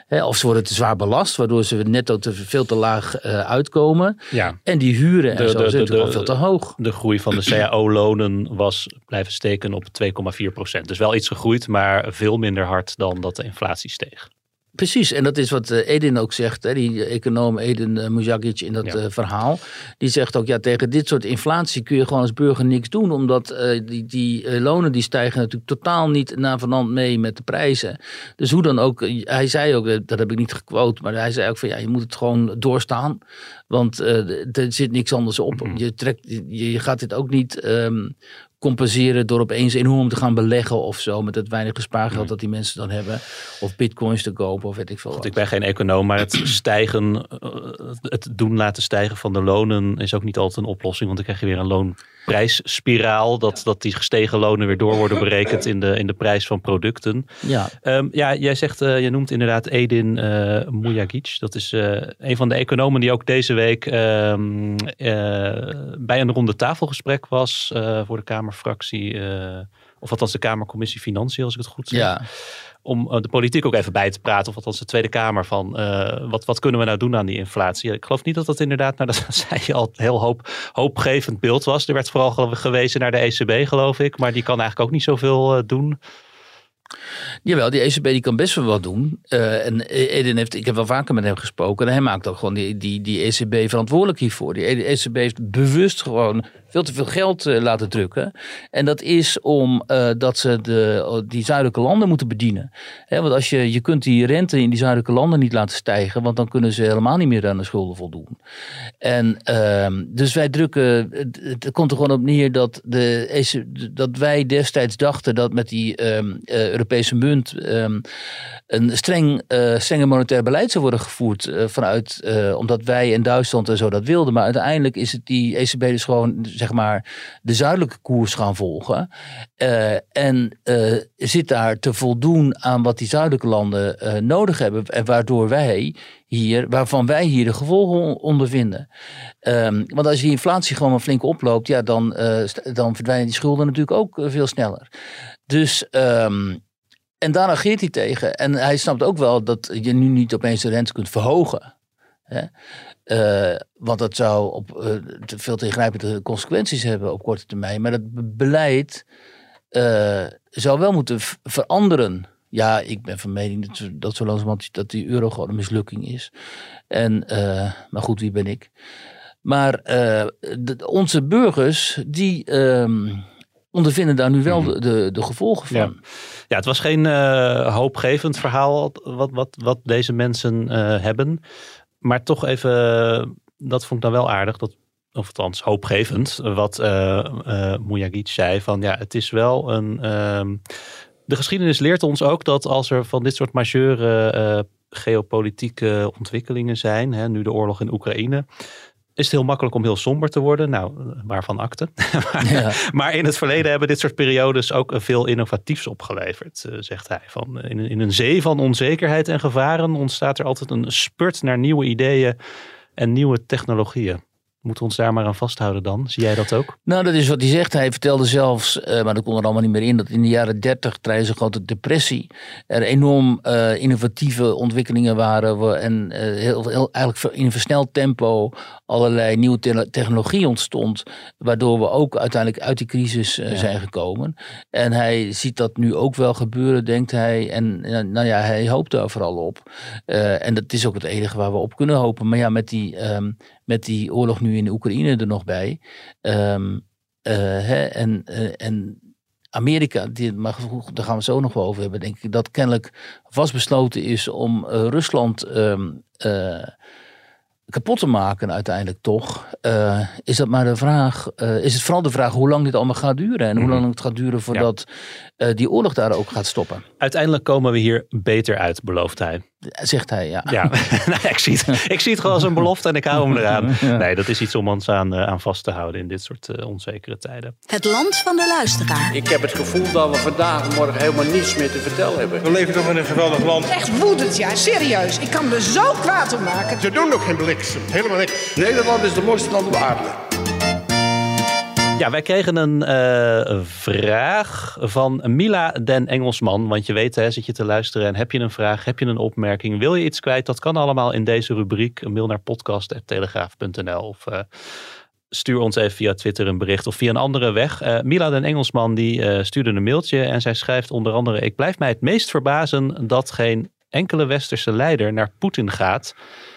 Speaker 2: Hè, of ze worden te zwaar belast, waardoor ze netto te, veel te laag uitkomen.
Speaker 3: Ja.
Speaker 2: En die huren en
Speaker 3: De-
Speaker 2: zo
Speaker 3: de-
Speaker 2: zijn
Speaker 3: de-
Speaker 2: natuurlijk al
Speaker 3: de-
Speaker 2: veel te hoog.
Speaker 3: De groei van de *clears throat* CAO-lonen was blijven steken op 2,4 procent. Dus wel iets gegroeid, maar veel minder hard dan dat de inflatie steeg.
Speaker 2: Precies, en dat is wat eh, Edin ook zegt, hè, die econoom Edin uh, Mujagic in dat
Speaker 3: Ja.
Speaker 2: eh, verhaal. Die zegt ook, ja, tegen dit soort inflatie kun je gewoon als burger niks doen, omdat eh, die, die eh, lonen die stijgen natuurlijk totaal niet navenant mee met de prijzen. Dus hoe dan ook, eh, hij zei ook, eh, dat heb ik niet gequote, maar hij zei ook van ja, je moet het gewoon doorstaan, want eh, er zit niks anders op. Je, trekt, je, je gaat dit ook niet ehm, compenseren door opeens enorm te gaan beleggen of zo met het weinige spaargeld
Speaker 3: Nee.
Speaker 2: dat die mensen dan hebben. Of bitcoins te kopen of weet ik veel
Speaker 3: Goed,
Speaker 2: wat.
Speaker 3: ik ben geen econoom, maar het *clears throat* stijgen, eh, het doen laten stijgen van de lonen is ook niet altijd een oplossing. Want dan krijg je weer een loonprijsspiraal. Dat, dat die gestegen lonen weer door worden berekend in de, in de prijs van producten.
Speaker 2: Ja,
Speaker 3: Ehm, ja, jij zegt, eh, je noemt inderdaad Edin eh Mujagic. Dat is een van de economen die ook deze week ehm, eh, bij een ronde tafelgesprek was voor de Kamerfractie. eh, of althans de Kamercommissie Financiën, als ik het goed zeg
Speaker 2: ja.
Speaker 3: om eh, de politiek ook even bij te praten. Of althans de Tweede Kamer van eh, wat, wat kunnen we nou doen aan die inflatie. Ik geloof niet dat dat inderdaad, nou dat *laughs* zei je al, heel hoop, hoopgevend beeld was. Er werd vooral ge- gewezen naar de ECB geloof ik. Maar die kan eigenlijk ook niet zoveel doen.
Speaker 2: Jawel, die ECB die kan best wel wat doen. En Eden heeft, ik heb wel vaker met hem gesproken. En hij maakt ook gewoon die, die, die ECB verantwoordelijk hiervoor. Die ECB heeft bewust gewoon veel te veel geld eh, laten drukken. En dat is om eh, dat ze de, die zuidelijke landen moeten bedienen. Want als je, je kunt die rente in die zuidelijke landen niet laten stijgen. Want dan kunnen ze helemaal niet meer aan de schulden voldoen. En ehm, dus wij drukken, het, komt er gewoon op neer dat, de, dat wij destijds dachten dat met die ehm, eh, Europese munt ehm, een streng, eh strenge monetair beleid zou worden gevoerd eh, vanuit, eh, omdat wij in Duitsland en zo dat wilden. Maar uiteindelijk is het die ECB dus gewoon, zeg maar, de zuidelijke koers gaan volgen. Eh, en eh, zit daar te voldoen aan wat die zuidelijke landen eh, nodig hebben. En waardoor wij hier, waarvan wij hier de gevolgen on- ondervinden. Ehm, want als die inflatie gewoon maar flink oploopt, ja, dan, dan verdwijnen die schulden natuurlijk ook veel sneller. Dus, ehm, en daar ageert hij tegen. En hij snapt ook wel dat je nu niet opeens de rente kunt verhogen. Hè? Eh, want dat zou op, eh, te veel te ingrijpende consequenties hebben op korte termijn. Maar dat be- beleid eh, zou wel moeten veranderen. Ja, ik ben van mening dat, dat zo langzamerhand dat die euro gewoon een mislukking is. En, maar goed, wie ben ik? Maar de- onze burgers, die ehm, ondervinden daar nu wel de, de, de gevolgen van.
Speaker 3: Ja. Ja, het was geen hoopgevend verhaal wat, wat, wat deze mensen hebben. Maar toch even, dat vond ik dan wel aardig. Dat of althans hoopgevend, wat uh, uh, zei. Van ja, het is wel een. ehm, de geschiedenis leert ons ook dat als er van dit soort majeure eh, geopolitieke ontwikkelingen zijn, hè, nu de oorlog in Oekraïne, is het heel makkelijk om heel somber te worden. Nou, waarvan akte. *laughs* maar,
Speaker 2: Ja.
Speaker 3: maar in het verleden hebben dit soort periodes ook veel innovatiefs opgeleverd, eh, zegt hij. Van, in, een- in een zee van onzekerheid en gevaren ontstaat er altijd een spurt naar nieuwe ideeën en nieuwe technologieën. Moeten we ons daar maar aan vasthouden dan? Zie jij dat ook?
Speaker 2: Nou, dat is wat hij zegt. Hij vertelde zelfs, eh, maar dat kon er allemaal niet meer in, dat in de jaren 30 tijdens een grote depressie er enorm eh, innovatieve ontwikkelingen waren. En eh, heel, heel, eigenlijk in een versneld tempo allerlei nieuwe te- technologie ontstond. Waardoor we ook uiteindelijk uit die crisis zijn gekomen. En hij ziet dat nu ook wel gebeuren, denkt hij. En nou ja, hij hoopt daar vooral op. En dat is ook het enige waar we op kunnen hopen. Maar ja, met die, ehm, met die oorlog nu in de Oekraïne er nog bij. ehm, eh, hè, en, eh, en Amerika, die, maar daar gaan we het zo nog wel over hebben, denk ik, dat kennelijk vastbesloten is om eh, Rusland ehm, eh, kapot te maken uiteindelijk toch. Is dat maar de vraag, is het vooral de vraag hoe lang dit allemaal gaat duren en hoe lang het gaat duren voordat eh, die oorlog daar ook gaat stoppen,
Speaker 3: Uiteindelijk komen we hier beter uit, belooft hij.
Speaker 2: zegt hij. Ja.
Speaker 3: Ja, *laughs* nou, ik, zie het, ik zie het gewoon als een belofte en ik hou hem eraan. *laughs*
Speaker 2: Ja.
Speaker 3: Nee, dat is iets om ons aan, eh, aan vast te houden in dit soort eh, onzekere tijden.
Speaker 5: Het land van de luisteraar.
Speaker 6: Ik heb het gevoel dat we vandaag en morgen helemaal niets meer te vertellen hebben.
Speaker 7: We leven toch in een geweldig land.
Speaker 8: Echt woedend, ja, serieus. Ik kan me zo kwaad om maken.
Speaker 7: Ze doen ook geen bliksem. Helemaal niks.
Speaker 6: Nederland is de mooiste land op aarde.
Speaker 3: Ja, wij kregen een eh, vraag van Mila den Engelsman. Want je weet, hè, zit je te luisteren en heb je een vraag, heb je een opmerking, wil je iets kwijt? Dat kan allemaal in deze rubriek. Een mail naar podcast.telegraaf.nl of eh, stuur ons even via Twitter een bericht of via een andere weg. Eh, Mila den Engelsman die stuurde een mailtje en zij schrijft onder andere... Ik blijf mij het meest verbazen dat geen enkele westerse leider naar Poetin gaat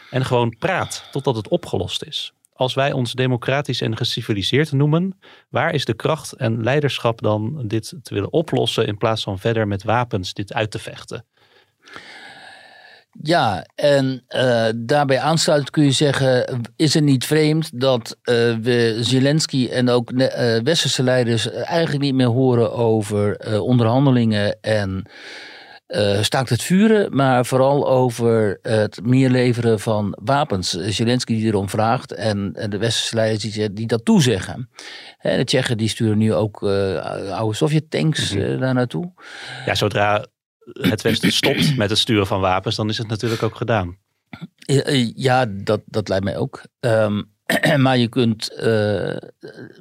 Speaker 3: en gewoon praat totdat het opgelost is. Als wij ons democratisch en geciviliseerd noemen, waar is de kracht en leiderschap dan dit te willen oplossen in plaats van verder met wapens dit uit te vechten?
Speaker 2: Ja, en eh, daarbij aansluitend kun je zeggen, is het niet vreemd dat eh, we Zelensky en ook eh, westerse leiders eigenlijk niet meer horen over onderhandelingen en eh, staakt het vuren, maar vooral over het meer leveren van wapens. Zelensky die erom vraagt en, en de westerse leiders die, die dat toezeggen. En de Tsjechen die sturen nu ook eh, oude Sovjet-tanks eh, daar naartoe.
Speaker 3: Ja, zodra het Westen stopt *clears throat* met het sturen van wapens, dan is het natuurlijk ook gedaan.
Speaker 2: Ja, dat, dat lijkt mij ook. Ehm, *clears throat* maar je kunt eh,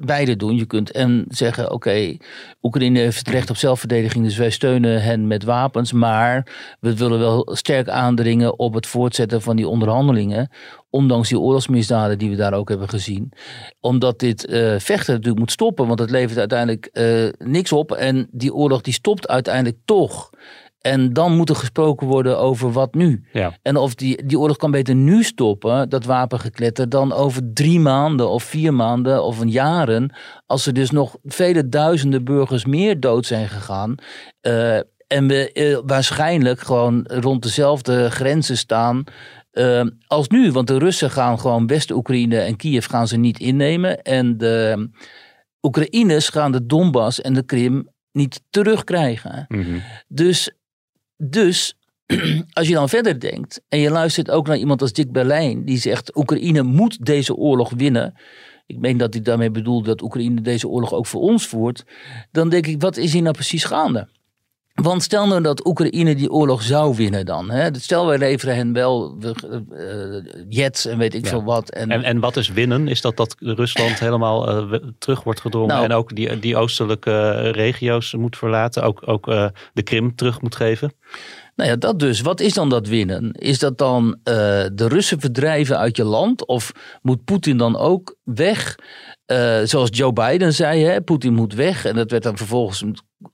Speaker 2: beide doen. Je kunt en zeggen, oké, Oekraïne heeft het recht op zelfverdediging, dus wij steunen hen met wapens. Maar we willen wel sterk aandringen op het voortzetten van die onderhandelingen. Ondanks die oorlogsmisdaden die we daar ook hebben gezien. Omdat dit eh, vechten natuurlijk moet stoppen, want het levert uiteindelijk eh, niks op. En die oorlog die stopt uiteindelijk toch. En dan moet er gesproken worden over wat nu.
Speaker 3: Ja.
Speaker 2: En of die, die oorlog kan beter nu stoppen, dat wapengekletter, dan over drie maanden of vier maanden of een jaren. Als er dus nog vele duizenden burgers meer dood zijn gegaan. eh, en we eh, waarschijnlijk gewoon rond dezelfde grenzen staan eh, als nu. Want de Russen gaan gewoon West-Oekraïne en Kiev gaan ze niet innemen. En de Oekraïners gaan de Donbass en de Krim niet terugkrijgen. Dus, dus *clears throat* als je dan verder denkt en je luistert ook naar iemand als Dick Berlijn, die zegt Oekraïne moet deze oorlog winnen. Ik meen dat hij daarmee bedoelt dat Oekraïne deze oorlog ook voor ons voert. Dan denk ik, wat is hier nou precies gaande? Want stel nou dat Oekraïne die oorlog zou winnen dan. Hè? Stel wij leveren hen wel eh, jets en weet ik
Speaker 3: Ja.
Speaker 2: veel wat. En,
Speaker 3: En, en wat is winnen? Is dat dat Rusland helemaal eh, terug wordt gedrongen
Speaker 2: Nou.
Speaker 3: en ook die, die oostelijke eh, regio's moet verlaten, ook, ook eh, de Krim terug moet geven?
Speaker 2: Nou ja, dat dus. Wat is dan dat winnen? Is dat dan eh, de Russen verdrijven uit je land? Of moet Poetin dan ook weg? Eh, zoals Joe Biden zei, hè? Poetin moet weg. En dat werd dan vervolgens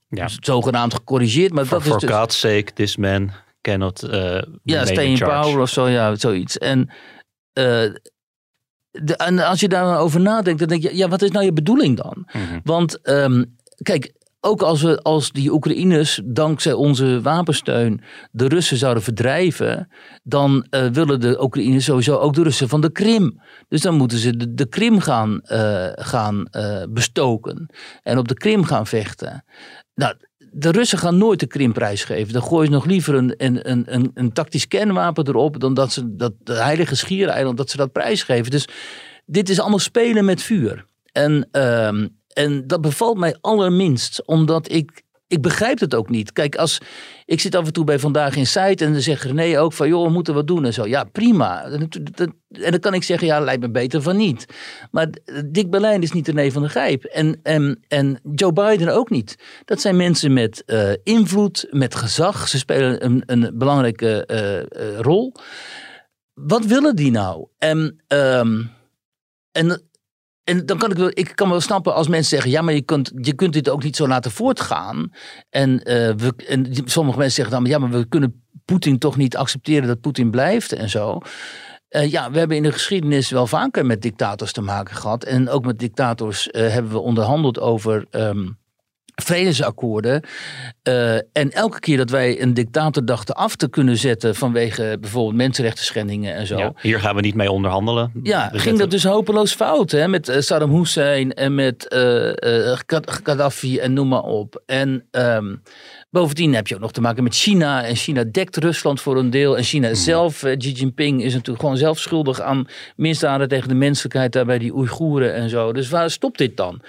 Speaker 3: Ja.
Speaker 2: zogenaamd gecorrigeerd. Maar
Speaker 3: For,
Speaker 2: dat is dus,
Speaker 3: God's sake, this man cannot uh,
Speaker 2: ja, stay
Speaker 3: in charge.
Speaker 2: power of zo, ja, zoiets. En, eh, de, en als je daar dan over nadenkt, dan denk je, ja, wat is nou je bedoeling dan?
Speaker 3: Mhm.
Speaker 2: Want ehm, kijk, ook als, we, als die Oekraïners dankzij onze wapensteun de Russen zouden verdrijven, dan uh, willen de Oekraïners sowieso ook de Russen van de Krim. Dus dan moeten ze de, de Krim gaan, uh, gaan uh, bestoken en op de Krim gaan vechten. Nou, de Russen gaan nooit de Krim prijsgeven. Dan gooien ze nog liever een, een, een, een, tactisch kernwapen erop dan dat ze dat heilige schiereiland dat ze dat prijsgeven. Dus dit is allemaal spelen met vuur. En, uh, en dat bevalt mij allerminst, omdat ik ik begrijp het ook niet. Kijk, als ik zit af en toe bij Vandaag in Site en dan zegt René ook van, joh, we moeten wat doen en zo. Ja, prima. En dan kan ik zeggen, ja, lijkt me beter van niet. Maar Dick Berlijn is niet René van de Grijp. En, en, en Joe Biden ook niet. Dat zijn mensen met uh, invloed, met gezag. Ze spelen een, een belangrijke uh, rol. Wat willen die nou? En, um, en en dan kan ik wel, ik kan wel snappen als mensen zeggen: ja, maar je kunt, je kunt dit ook niet zo laten voortgaan. En, uh, we, en sommige mensen zeggen dan: ja, maar we kunnen Poetin toch niet accepteren dat Poetin blijft en zo. Uh, ja, we hebben in de geschiedenis wel vaker met dictators te maken gehad. En ook met dictators uh, hebben we onderhandeld over. Um, vredesakkoorden. Uh, en elke keer dat wij een dictator dachten af te kunnen zetten vanwege bijvoorbeeld mensenrechten schendingen en zo. Ja,
Speaker 3: hier gaan we niet mee onderhandelen.
Speaker 2: Ja, ging dat dus hopeloos fout hè, met uh, Saddam Hussein en met uh, Gaddafi en noem maar op. En um, bovendien heb je ook nog te maken met China. En China dekt Rusland voor een deel. En China hmm. zelf, Xi Jinping, is natuurlijk gewoon zelf schuldig aan misdaden tegen de menselijkheid daar bij die Oeigoeren en zo. Dus waar stopt dit dan?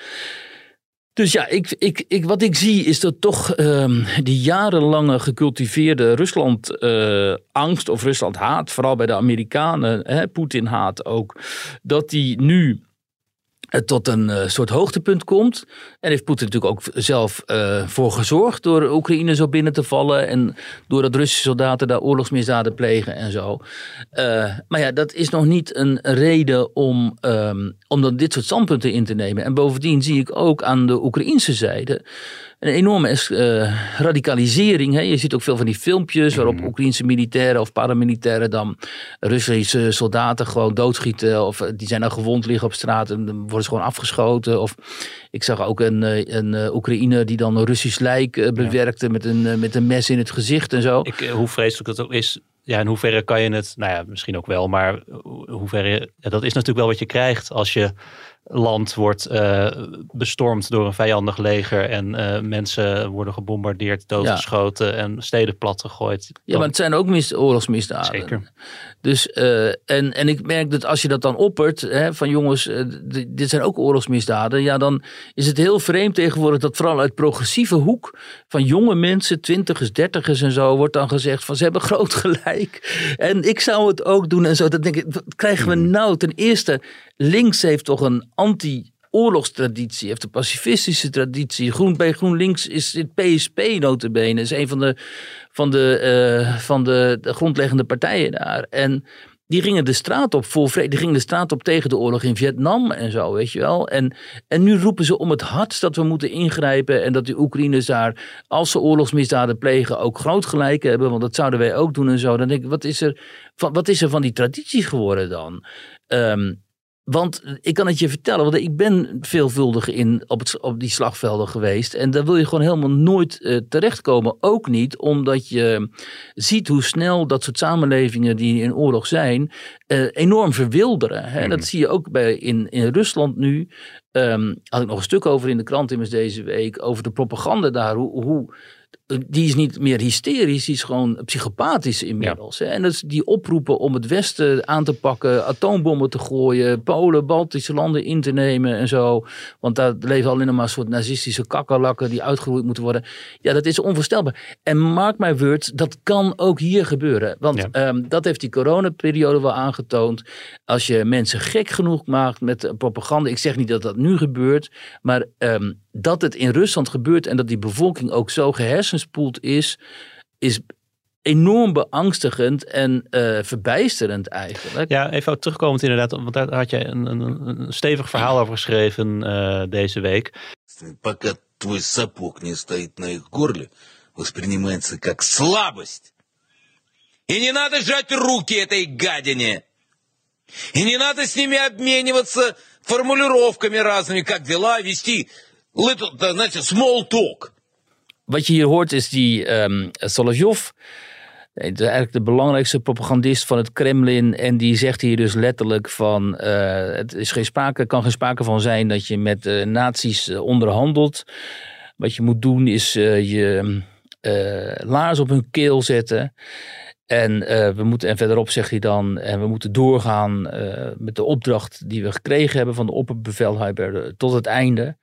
Speaker 2: Dus ja, ik, ik, ik, wat ik zie is dat toch um, die jarenlange gecultiveerde Rusland-angst uh, of Rusland-haat, vooral bij de Amerikanen, Poetin-haat ook, dat die nu tot een uh, soort hoogtepunt komt. En heeft Poetin natuurlijk ook zelf uh, voor gezorgd door Oekraïne zo binnen te vallen. En doordat Russische soldaten daar oorlogsmisdaden plegen en zo. Uh, maar ja, dat is nog niet een reden om, um, om dan dit soort standpunten in te nemen. En bovendien zie ik ook aan de Oekraïnse zijde een enorme uh, radicalisering. Hè. Je ziet ook veel van die filmpjes waarop mm. Oekraïnse militairen of paramilitairen dan Russische soldaten gewoon doodschieten. Of die zijn dan gewond liggen op straat en dan worden ze gewoon afgeschoten. Of ik zag ook een, eh, een uh, Oekraïne die dan een Russisch lijk uh, bewerkte ja. met, een, met een mes in het gezicht en zo.
Speaker 3: Ik, hoe vreselijk dat ook is, ja, in hoeverre kan je het, nou ja, misschien ook wel, maar hoeverre, dat is natuurlijk wel wat je krijgt als je land wordt uh, bestormd door een vijandig leger en uh, mensen worden gebombardeerd, doodgeschoten ja. en steden platgegooid. Dan...
Speaker 2: Ja, maar het zijn ook mis oorlogsmisdaden.
Speaker 3: Zeker.
Speaker 2: Dus, uh, en, en ik merk dat als je dat dan oppert, hè, van jongens, dit zijn ook oorlogsmisdaden, ja, dan is het heel vreemd tegenwoordig dat vooral uit progressieve hoek van jonge mensen, twintigers, dertigers en zo, wordt dan gezegd van ze hebben groot *laughs* gelijk. En ik zou het ook doen en zo. Dat denk ik, wat krijgen we hmm. nou? Ten eerste, links heeft toch een anti-oorlogstraditie, heeft een pacifistische traditie. Groen, bij GroenLinks is het PSP notabene, is een van de, van de, uh, van de, de grondleggende partijen daar. En die gingen de straat op voor vrede. Die gingen de straat op tegen de oorlog in Vietnam en zo, weet je wel. En, en nu roepen ze om het hardst dat we moeten ingrijpen. En dat de Oekraïners daar, als ze oorlogsmisdaden plegen, ook groot gelijk hebben. Want dat zouden wij ook doen en zo. Dan denk ik, wat is er van, wat is er van die traditie geworden dan? Um, want ik kan het je vertellen, want ik ben veelvuldig in, op, het, op die slagvelden geweest. En daar wil je gewoon helemaal nooit uh, terechtkomen. Ook niet omdat je ziet hoe snel dat soort samenlevingen die in oorlog zijn, uh, enorm verwilderen. Hè? Mm. Dat zie je ook bij, in, in Rusland nu. Um, had ik nog een stuk over in de krant immers deze week. Over de propaganda daar. Hoe, hoe die is niet meer hysterisch, die is gewoon psychopathisch inmiddels. Ja. En dat is die oproepen om het Westen aan te pakken, atoombommen te gooien, Polen, Baltische landen in te nemen en zo. Want daar leven alleen maar een soort nazistische kakkerlakken die uitgeroeid moeten worden. Ja, dat is onvoorstelbaar. En mark my words, dat kan ook hier gebeuren. Want ja. um, dat heeft die coronaperiode wel aangetoond. Als je mensen gek genoeg maakt met propaganda. Ik zeg niet dat dat nu gebeurt, maar um, dat het in Rusland gebeurt en dat die bevolking ook zo gehersenspoeld is, is enorm beangstigend en uh, verbijsterend eigenlijk.
Speaker 3: Ja, even terugkomend inderdaad, want daar had je een, een, een stevig verhaal over geschreven uh, deze week. Пока твой сапог не стоит на их горле, воспринимается как слабость. И не надо сжать руки этой гадине. И не надо с ними обмениваться формулировками разными, как дела, вести
Speaker 9: Little, that's small talk.
Speaker 2: Wat je hier hoort is die um, eigenlijk de belangrijkste propagandist van het Kremlin. En die zegt hier dus letterlijk van, uh, het is geen sprake, kan geen sprake van zijn dat je met uh, nazi's onderhandelt. Wat je moet doen is je laars op hun keel zetten. En, we moeten, en verderop zegt hij dan, en we moeten doorgaan met de opdracht die we gekregen hebben van de opperbevelhebber tot het einde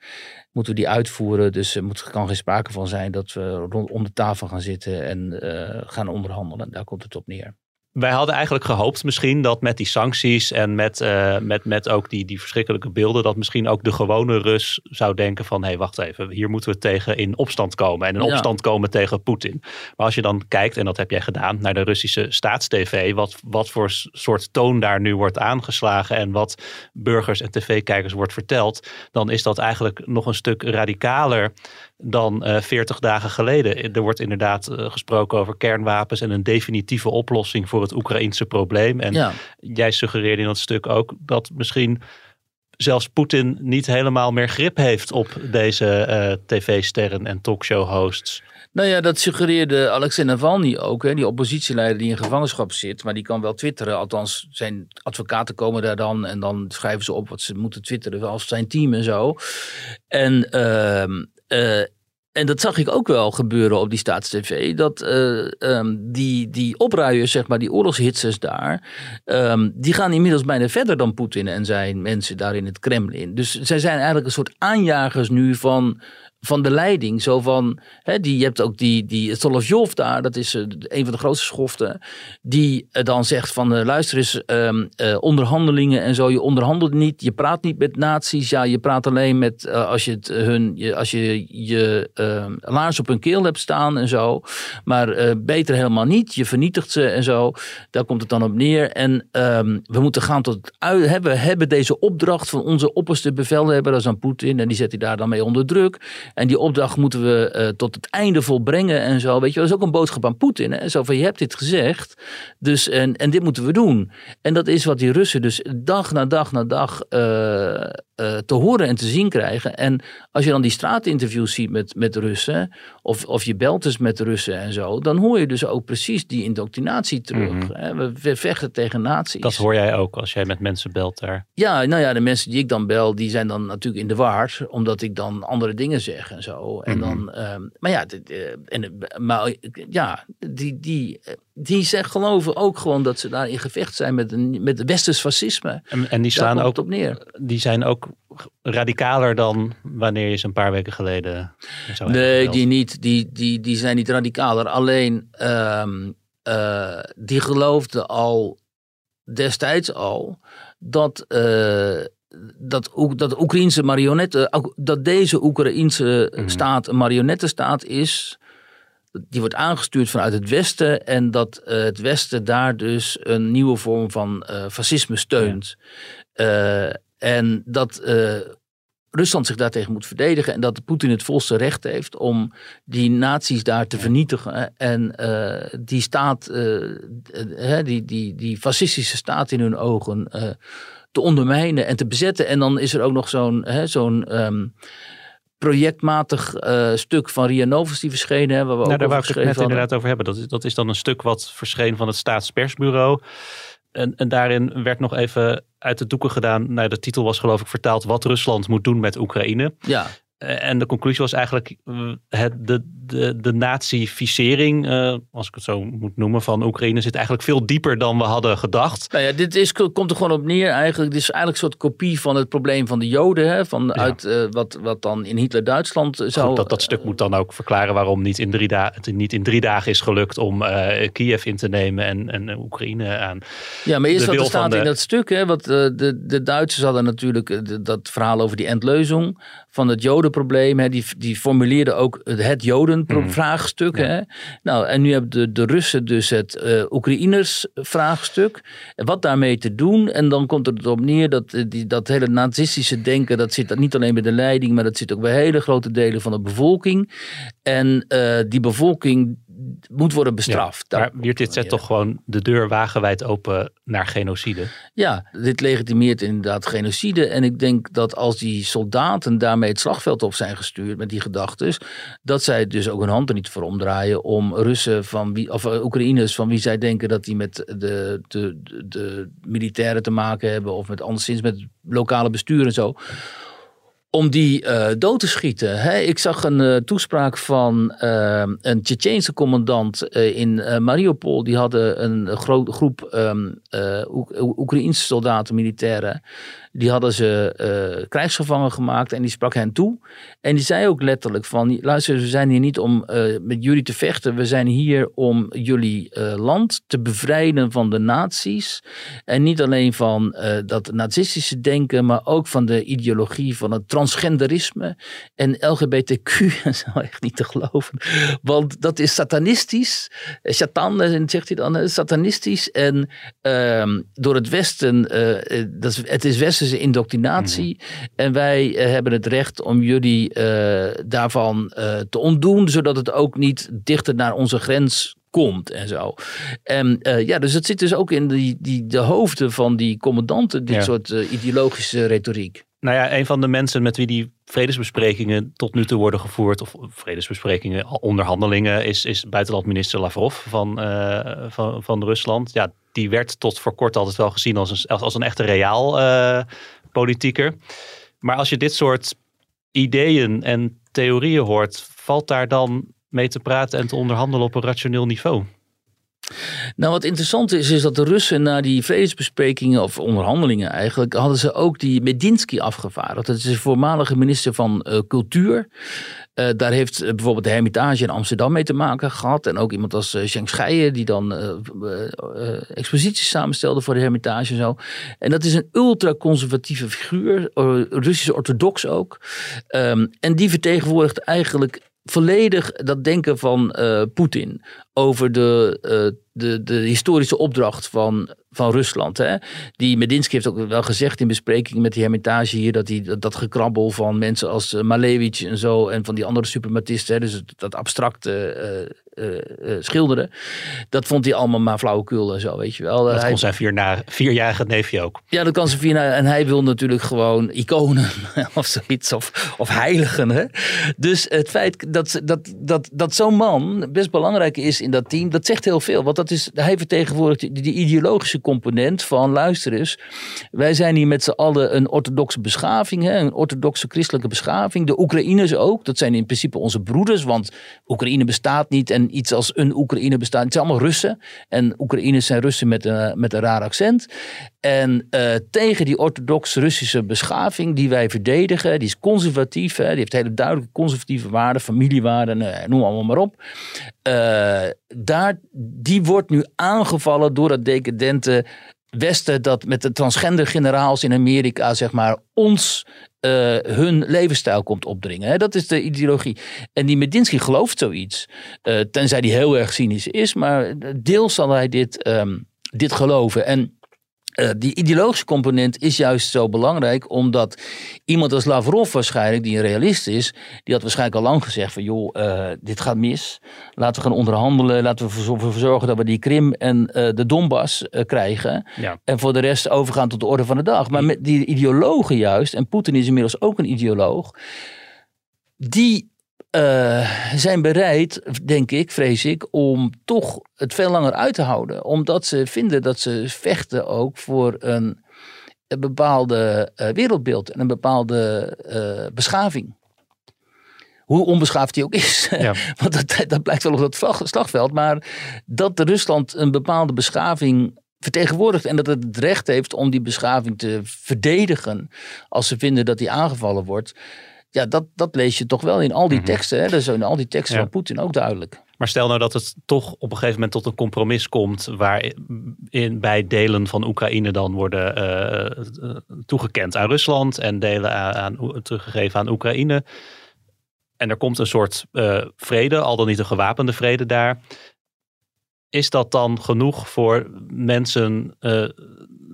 Speaker 2: moeten we die uitvoeren. Dus er moet, kan geen sprake van zijn dat we rond, om de tafel gaan zitten en uh, gaan onderhandelen. Daar komt het op neer
Speaker 3: wij hadden eigenlijk gehoopt misschien dat met die sancties en met, uh, met, met ook die, die verschrikkelijke beelden, dat misschien ook de gewone Rus zou denken van hé, hey, wacht even, hier moeten we tegen in opstand komen. En in ja. opstand komen tegen Poetin. Maar als je dan kijkt, en dat heb jij gedaan, naar de Russische staatstv, wat, wat voor soort toon daar nu wordt aangeslagen en wat burgers en tv-kijkers wordt verteld, dan is dat eigenlijk nog een stuk radicaler dan uh, 40 dagen geleden. Er wordt inderdaad uh, gesproken over kernwapens en een definitieve oplossing voor het Oekraïnse probleem. En ja. jij suggereerde in dat stuk ook dat misschien zelfs Poetin niet helemaal meer grip heeft op deze uh, tv-sterren en talkshow-hosts.
Speaker 2: Nou ja, dat suggereerde Alexei Navalny ook, hè, die oppositieleider die in gevangenschap zit. Maar die kan wel twitteren. Althans, zijn advocaten komen daar dan en dan schrijven ze op wat ze moeten twitteren als zijn team en zo. En uh, en dat zag ik ook wel gebeuren op die staatstv. Dat uh, um, die, die opruiers, zeg maar, die oorlogshitsers daar. Um, die gaan inmiddels bijna verder dan Poetin en zijn mensen daar in het Kremlin. Dus zij zijn eigenlijk een soort aanjagers nu van van de leiding. Zo van, hè, die, je hebt ook die, die Solovjov daar, dat is uh, een van de grootste schoften. Die uh, dan zegt van, uh, luister eens, um, onderhandelingen en zo. Je onderhandelt niet, je praat niet met nazi's. Ja, je praat alleen met, als je, het, hun, je, als je je ehm, laars op hun keel hebt staan en zo. Maar beter helemaal niet. Je vernietigt ze en zo. Daar komt het dan op neer. En um, we moeten gaan tot uit, hè, we hebben deze opdracht van onze opperste bevelhebber, dat is aan Poetin. En die zet hij daar dan mee onder druk. En die opdracht moeten we uh, tot het einde volbrengen en zo. Weet je, dat is ook een boodschap aan Poetin. Zo van, je hebt dit gezegd, dus, en, en dit moeten we doen. En dat is wat die Russen dus dag na dag na dag uh, te horen en te zien krijgen. En als je dan die straatinterviews ziet met, met Russen, of, of je belt dus met Russen en zo, dan hoor je dus ook precies die indoctrinatie terug. Mm -hmm. hè? We vechten tegen naties.
Speaker 3: Dat hoor jij ook als jij met mensen belt daar.
Speaker 2: Ja, nou ja, de mensen die ik dan bel, die zijn dan natuurlijk in de war, omdat ik dan andere dingen zeg en zo. En dan, mm -hmm. um, maar ja, de, en, maar, ja die, die, die zeggen, geloven ook gewoon dat ze daar in gevecht zijn met, een, met het westers fascisme.
Speaker 3: En, en die slaan ook op neer. Die zijn ook radicaler dan wanneer je ze een paar weken geleden.
Speaker 2: Nee, die niet. Die, die, die zijn niet radicaler. Alleen um, uh, die geloofden al destijds al dat. Uh, dat, dat Oekraïnse marionetten, dat deze Oekraïnse mm -hmm. staat een marionettenstaat is, die wordt aangestuurd vanuit het Westen en dat uh, het Westen daar dus een nieuwe vorm van uh, fascisme steunt. Ja. Uh, en dat Rusland zich daartegen moet verdedigen en dat Poetin het volste recht heeft om die naties daar te vernietigen en die staat, die, die, die fascistische staat in hun ogen te ondermijnen en te bezetten. En dan is er ook nog zo'n zo'n um, projectmatig stuk van Ria Novus die verschenen. Hè, waar we
Speaker 3: nou,
Speaker 2: ook
Speaker 3: daar wou ik het net inderdaad over hebben. Dat is, dat is dan een stuk wat verscheen van het staatspersbureau. En, en daarin werd nog even uit de doeken gedaan. Nou, de titel was geloof ik vertaald wat Rusland moet doen met Oekraïne.
Speaker 2: Ja.
Speaker 3: En de conclusie was eigenlijk het, de, de, de nazificering, uh, als ik het zo moet noemen, van Oekraïne zit eigenlijk veel dieper dan we hadden gedacht.
Speaker 2: Nou ja, dit is, komt er gewoon op neer eigenlijk. Dit is eigenlijk een soort kopie van het probleem van de Joden, hè, van ja. uit, uh, wat, wat dan in Hitler-Duitsland zou... Goed,
Speaker 3: dat, dat stuk moet dan ook verklaren waarom niet in drie dagen, het niet in drie dagen is gelukt om Kiev in te nemen en, en Oekraïne aan.
Speaker 2: Ja, maar eerst wat er staat de... in dat stuk, hè, wat de, de Duitsers hadden natuurlijk dat verhaal over die endleuzing van het Jodenprobleem. Hè, die, die formuleerde ook het Jodenvraagstuk. Mm. Ja. Nou, en nu hebben de, de Russen dus het uh, Oekraïners vraagstuk. Wat daarmee te doen. En dan komt het erop neer dat uh, die, dat hele nazistische denken, dat zit niet alleen bij de leiding, maar dat zit ook bij hele grote delen van de bevolking. En uh, die bevolking moet worden bestraft.
Speaker 3: Ja, maar Wiert, dit zet toch gewoon de deur wagenwijd open naar genocide?
Speaker 2: Ja, dit legitimeert inderdaad genocide. En ik denk dat als die soldaten daarmee het slagveld op zijn gestuurd met die gedachtes, dat zij dus ook hun hand er niet voor omdraaien om Russen van wie, of uh, Oekraïners van wie zij denken dat die met de, de, de, de militairen te maken hebben of met anderszins met lokale bestuur en zo om die uh, dood te schieten. Hè? Ik zag een uh, toespraak van uh, een Tsjetsjeense commandant in Mariupol. Die hadden een grote groep um, Oekraïnse soldaten, militairen. Die hadden ze krijgsgevangen gemaakt en die sprak hen toe. En die zei ook letterlijk van, luister, we zijn hier niet om met jullie te vechten. We zijn hier om jullie land te bevrijden van de nazi's. En niet alleen van dat nazistische denken, maar ook van de ideologie van het transgenderisme en LGBTQ. *laughs* Dat is echt niet te geloven. Want dat is satanistisch. Satan, zegt hij dan, satanistisch. En ehm, door het Westen, dat is, het is westerse indoctrinatie. Mm-hmm. En wij uh, hebben het recht om jullie uh, daarvan te ontdoen, zodat het ook niet dichter naar onze grens komt en zo. En ja, dus het zit dus ook in die, die, de hoofden van die commandanten, dit ja. soort ideologische retoriek.
Speaker 3: Nou ja, een van de mensen met wie die vredesbesprekingen tot nu toe worden gevoerd, of vredesbesprekingen, onderhandelingen, is, is buitenlandminister Lavrov van, uh, van, van Rusland. Ja, die werd tot voor kort altijd wel gezien als een, als, als een echte reaal uh, politieker. Maar als je dit soort ideeën en theorieën hoort, valt daar dan mee te praten en te onderhandelen op een rationeel niveau?
Speaker 2: Nou, wat interessant is, is dat de Russen na die vredesbesprekingen of onderhandelingen eigenlijk, hadden ze ook die Medinsky afgevaardigd. Dat is de voormalige minister van uh, Cultuur. Uh, daar heeft uh, bijvoorbeeld de Hermitage in Amsterdam mee te maken gehad. En ook iemand als uh, Scheijen, die dan exposities samenstelde voor de Hermitage en zo. En dat is een ultra-conservatieve figuur, Russisch orthodox ook. Um, en die vertegenwoordigt eigenlijk volledig dat denken van Poetin over de, uh, de, de historische opdracht van, van Rusland. Hè? Die Medinsky heeft ook wel gezegd in besprekingen met die hermitage hier, dat hij dat, dat gekrabbel van mensen als uh, Malevich en zo en van die andere suprematisten, hè, dus dat abstracte uh, schilderen, dat vond hij allemaal maar flauwekul en zo, weet je wel.
Speaker 3: Dat hij, kon zijn vier na, vierjarige neefje ook.
Speaker 2: Ja, dat kan zijn vier En hij wil natuurlijk gewoon iconen *laughs* of zoiets, of, of heiligen. Hè? Dus het feit dat, dat, dat, dat zo'n man best belangrijk is in dat team, dat zegt heel veel. Want dat is, hij vertegenwoordigt die, die ideologische component van, luister eens, wij zijn hier met z'n allen een orthodoxe beschaving, hè, een orthodoxe christelijke beschaving. De Oekraïners ook, dat zijn in principe onze broeders, want Oekraïne bestaat niet en iets als een Oekraïne bestaat. Het zijn allemaal Russen en Oekraïners zijn Russen met een, met een raar accent. En uh, tegen die orthodox Russische beschaving die wij verdedigen, die is conservatief, hè, die heeft hele duidelijke conservatieve waarden, familiewaarden, uh, noem allemaal maar op. Uh, daar, die wordt nu aangevallen door dat decadente Westen dat met de transgender generaals in Amerika, zeg maar, ons uh, hun levensstijl komt opdringen. Hè? Dat is de ideologie. En die Medinsky gelooft zoiets. Tenzij die heel erg cynisch is, maar deels zal hij dit, um, dit geloven. En uh, die ideologische component is juist zo belangrijk, omdat iemand als Lavrov waarschijnlijk, die een realist is, die had waarschijnlijk al lang gezegd van joh, uh, dit gaat mis. Laten we gaan onderhandelen, laten we ervoor zorgen dat we die Krim en uh, de Donbass krijgen. Ja. En voor de rest overgaan tot de orde van de dag. Maar met die ideologen juist, en Poetin is inmiddels ook een ideoloog, die uh, zijn bereid, denk ik, vrees ik, om toch het veel langer uit te houden. Omdat ze vinden dat ze vechten ook voor een, een bepaalde uh, wereldbeeld en een bepaalde uh, beschaving. Hoe onbeschaafd die ook is. *laughs* Ja. Want dat, dat blijkt wel op dat slagveld. Maar dat Rusland een bepaalde beschaving vertegenwoordigt en dat het het recht heeft om die beschaving te verdedigen als ze vinden dat die aangevallen wordt ja, dat, dat lees je toch wel in al die mhm. teksten. Hè? Dat is in al die teksten ja. van Poetin ook duidelijk.
Speaker 3: Maar stel nou dat het toch op een gegeven moment tot een compromis komt. waarin bij delen van Oekraïne dan worden uh, toegekend aan Rusland. en delen aan, aan, teruggegeven aan Oekraïne. En er komt een soort uh, vrede, al dan niet een gewapende vrede daar. Is dat dan genoeg voor mensen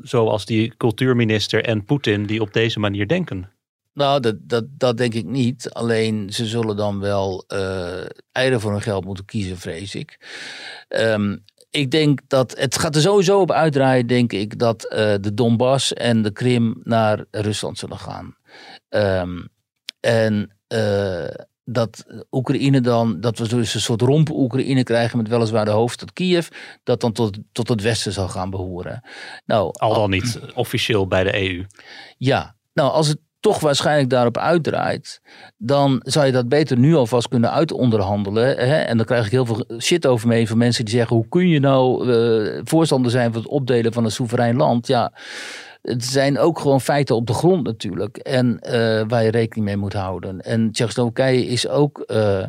Speaker 3: zoals die cultuurminister en Poetin die op deze manier denken?
Speaker 2: Nou, dat, dat, dat denk ik niet. Alleen ze zullen dan wel uh, eieren voor hun geld moeten kiezen, vrees ik. Ehm, ik denk dat het gaat er sowieso op uitdraaien, denk ik, dat uh, de Donbass en de Krim naar Rusland zullen gaan. Um, en uh, dat Oekraïne dan, dat we dus een soort romp Oekraïne krijgen met weliswaar de hoofdstad Kiev, dat dan tot, tot het westen zal gaan behoren. Nou,
Speaker 3: al dan niet officieel bij de EU.
Speaker 2: Ja, nou als het toch waarschijnlijk daarop uitdraait, dan zou je dat beter nu alvast kunnen uitonderhandelen. Hè? En dan krijg ik heel veel shit over mee van mensen die zeggen: hoe kun je nou uh, voorstander zijn van het opdelen van een soeverein land? Ja het zijn ook gewoon feiten op de grond natuurlijk. En uh, waar je rekening mee moet houden. En Tsjechoslowakije is ook uh,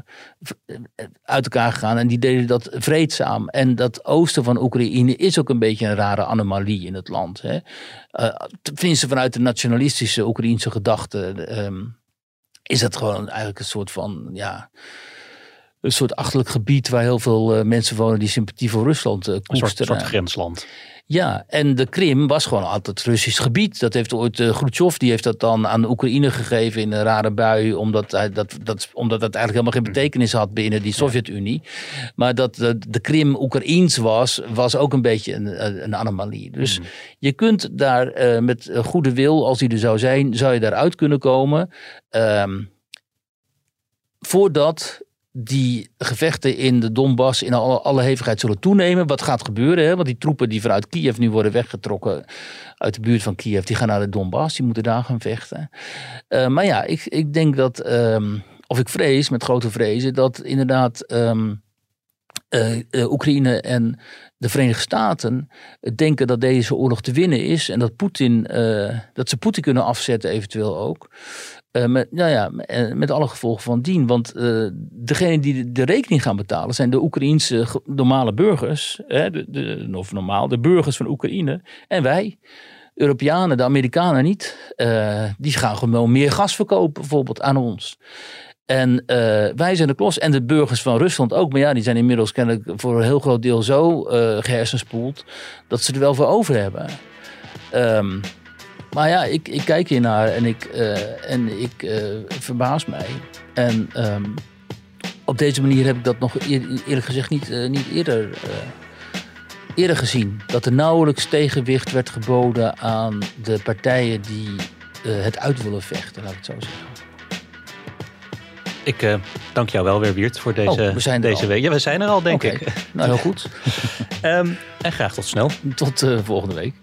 Speaker 2: uit elkaar gegaan. En die deden dat vreedzaam. En dat oosten van Oekraïne is ook een beetje een rare anomalie in het land. Hè. Uh, tenminste vanuit de nationalistische Oekraïnse gedachte. Um, is dat gewoon eigenlijk een soort van... Ja, een soort achterlijk gebied waar heel veel mensen wonen die sympathie voor Rusland koesteren.
Speaker 3: Een soort, soort grensland.
Speaker 2: Ja, en de Krim was gewoon altijd Russisch gebied. Dat heeft ooit uh, Khrushchev, die heeft dat dan aan de Oekraïne gegeven in een rare bui, omdat, hij, dat, dat, omdat dat eigenlijk helemaal geen betekenis had binnen die Sovjet-Unie. Maar dat de, de Krim Oekraïens was, was ook een beetje een, een anomalie. Dus mm. je kunt daar uh, met goede wil, als die er zou zijn, zou je daaruit kunnen komen. Um, voordat die gevechten in de Donbass in alle, alle hevigheid zullen toenemen. Wat gaat gebeuren? Hè? Want die troepen die vanuit Kiev nu worden weggetrokken uit de buurt van Kiev, die gaan naar de Donbass. Die moeten daar gaan vechten. Uh, maar ja, ik, ik denk dat, um, of ik vrees met grote vrezen, dat inderdaad um, uh, uh, Oekraïne en de Verenigde Staten denken dat deze oorlog te winnen is. En dat, Poetin, dat ze Poetin kunnen afzetten eventueel ook. Uh, met, ja, met alle gevolgen van dien. Want uh, degene die de, rekening gaan betalen zijn de Oekraïense normale burgers. Hè, de, of normaal, de burgers van Oekraïne. En wij, Europeanen, de Amerikanen niet. Uh, die gaan gewoon meer gas verkopen bijvoorbeeld aan ons. En wij zijn de klos. En de burgers van Rusland ook. Maar ja, die zijn inmiddels kennelijk voor een heel groot deel zo gehersenspoeld. dat ze er wel voor over hebben. Um, maar ja, ik, ik kijk hier naar en ik, uh, en ik uh, verbaas mij. En um, op deze manier heb ik dat nog eerlijk gezegd niet, uh, niet eerder, eerder gezien. Dat er nauwelijks tegenwicht werd geboden aan de partijen die het uit willen vechten, laat ik het zo zeggen.
Speaker 3: Ik dank jou wel weer, Wiert, voor deze,
Speaker 2: oh, we zijn
Speaker 3: deze week. Ja, we zijn er al, denk
Speaker 2: okay.
Speaker 3: ik.
Speaker 2: Nou, heel goed.
Speaker 3: um, *laughs* en graag tot snel.
Speaker 2: Tot volgende week.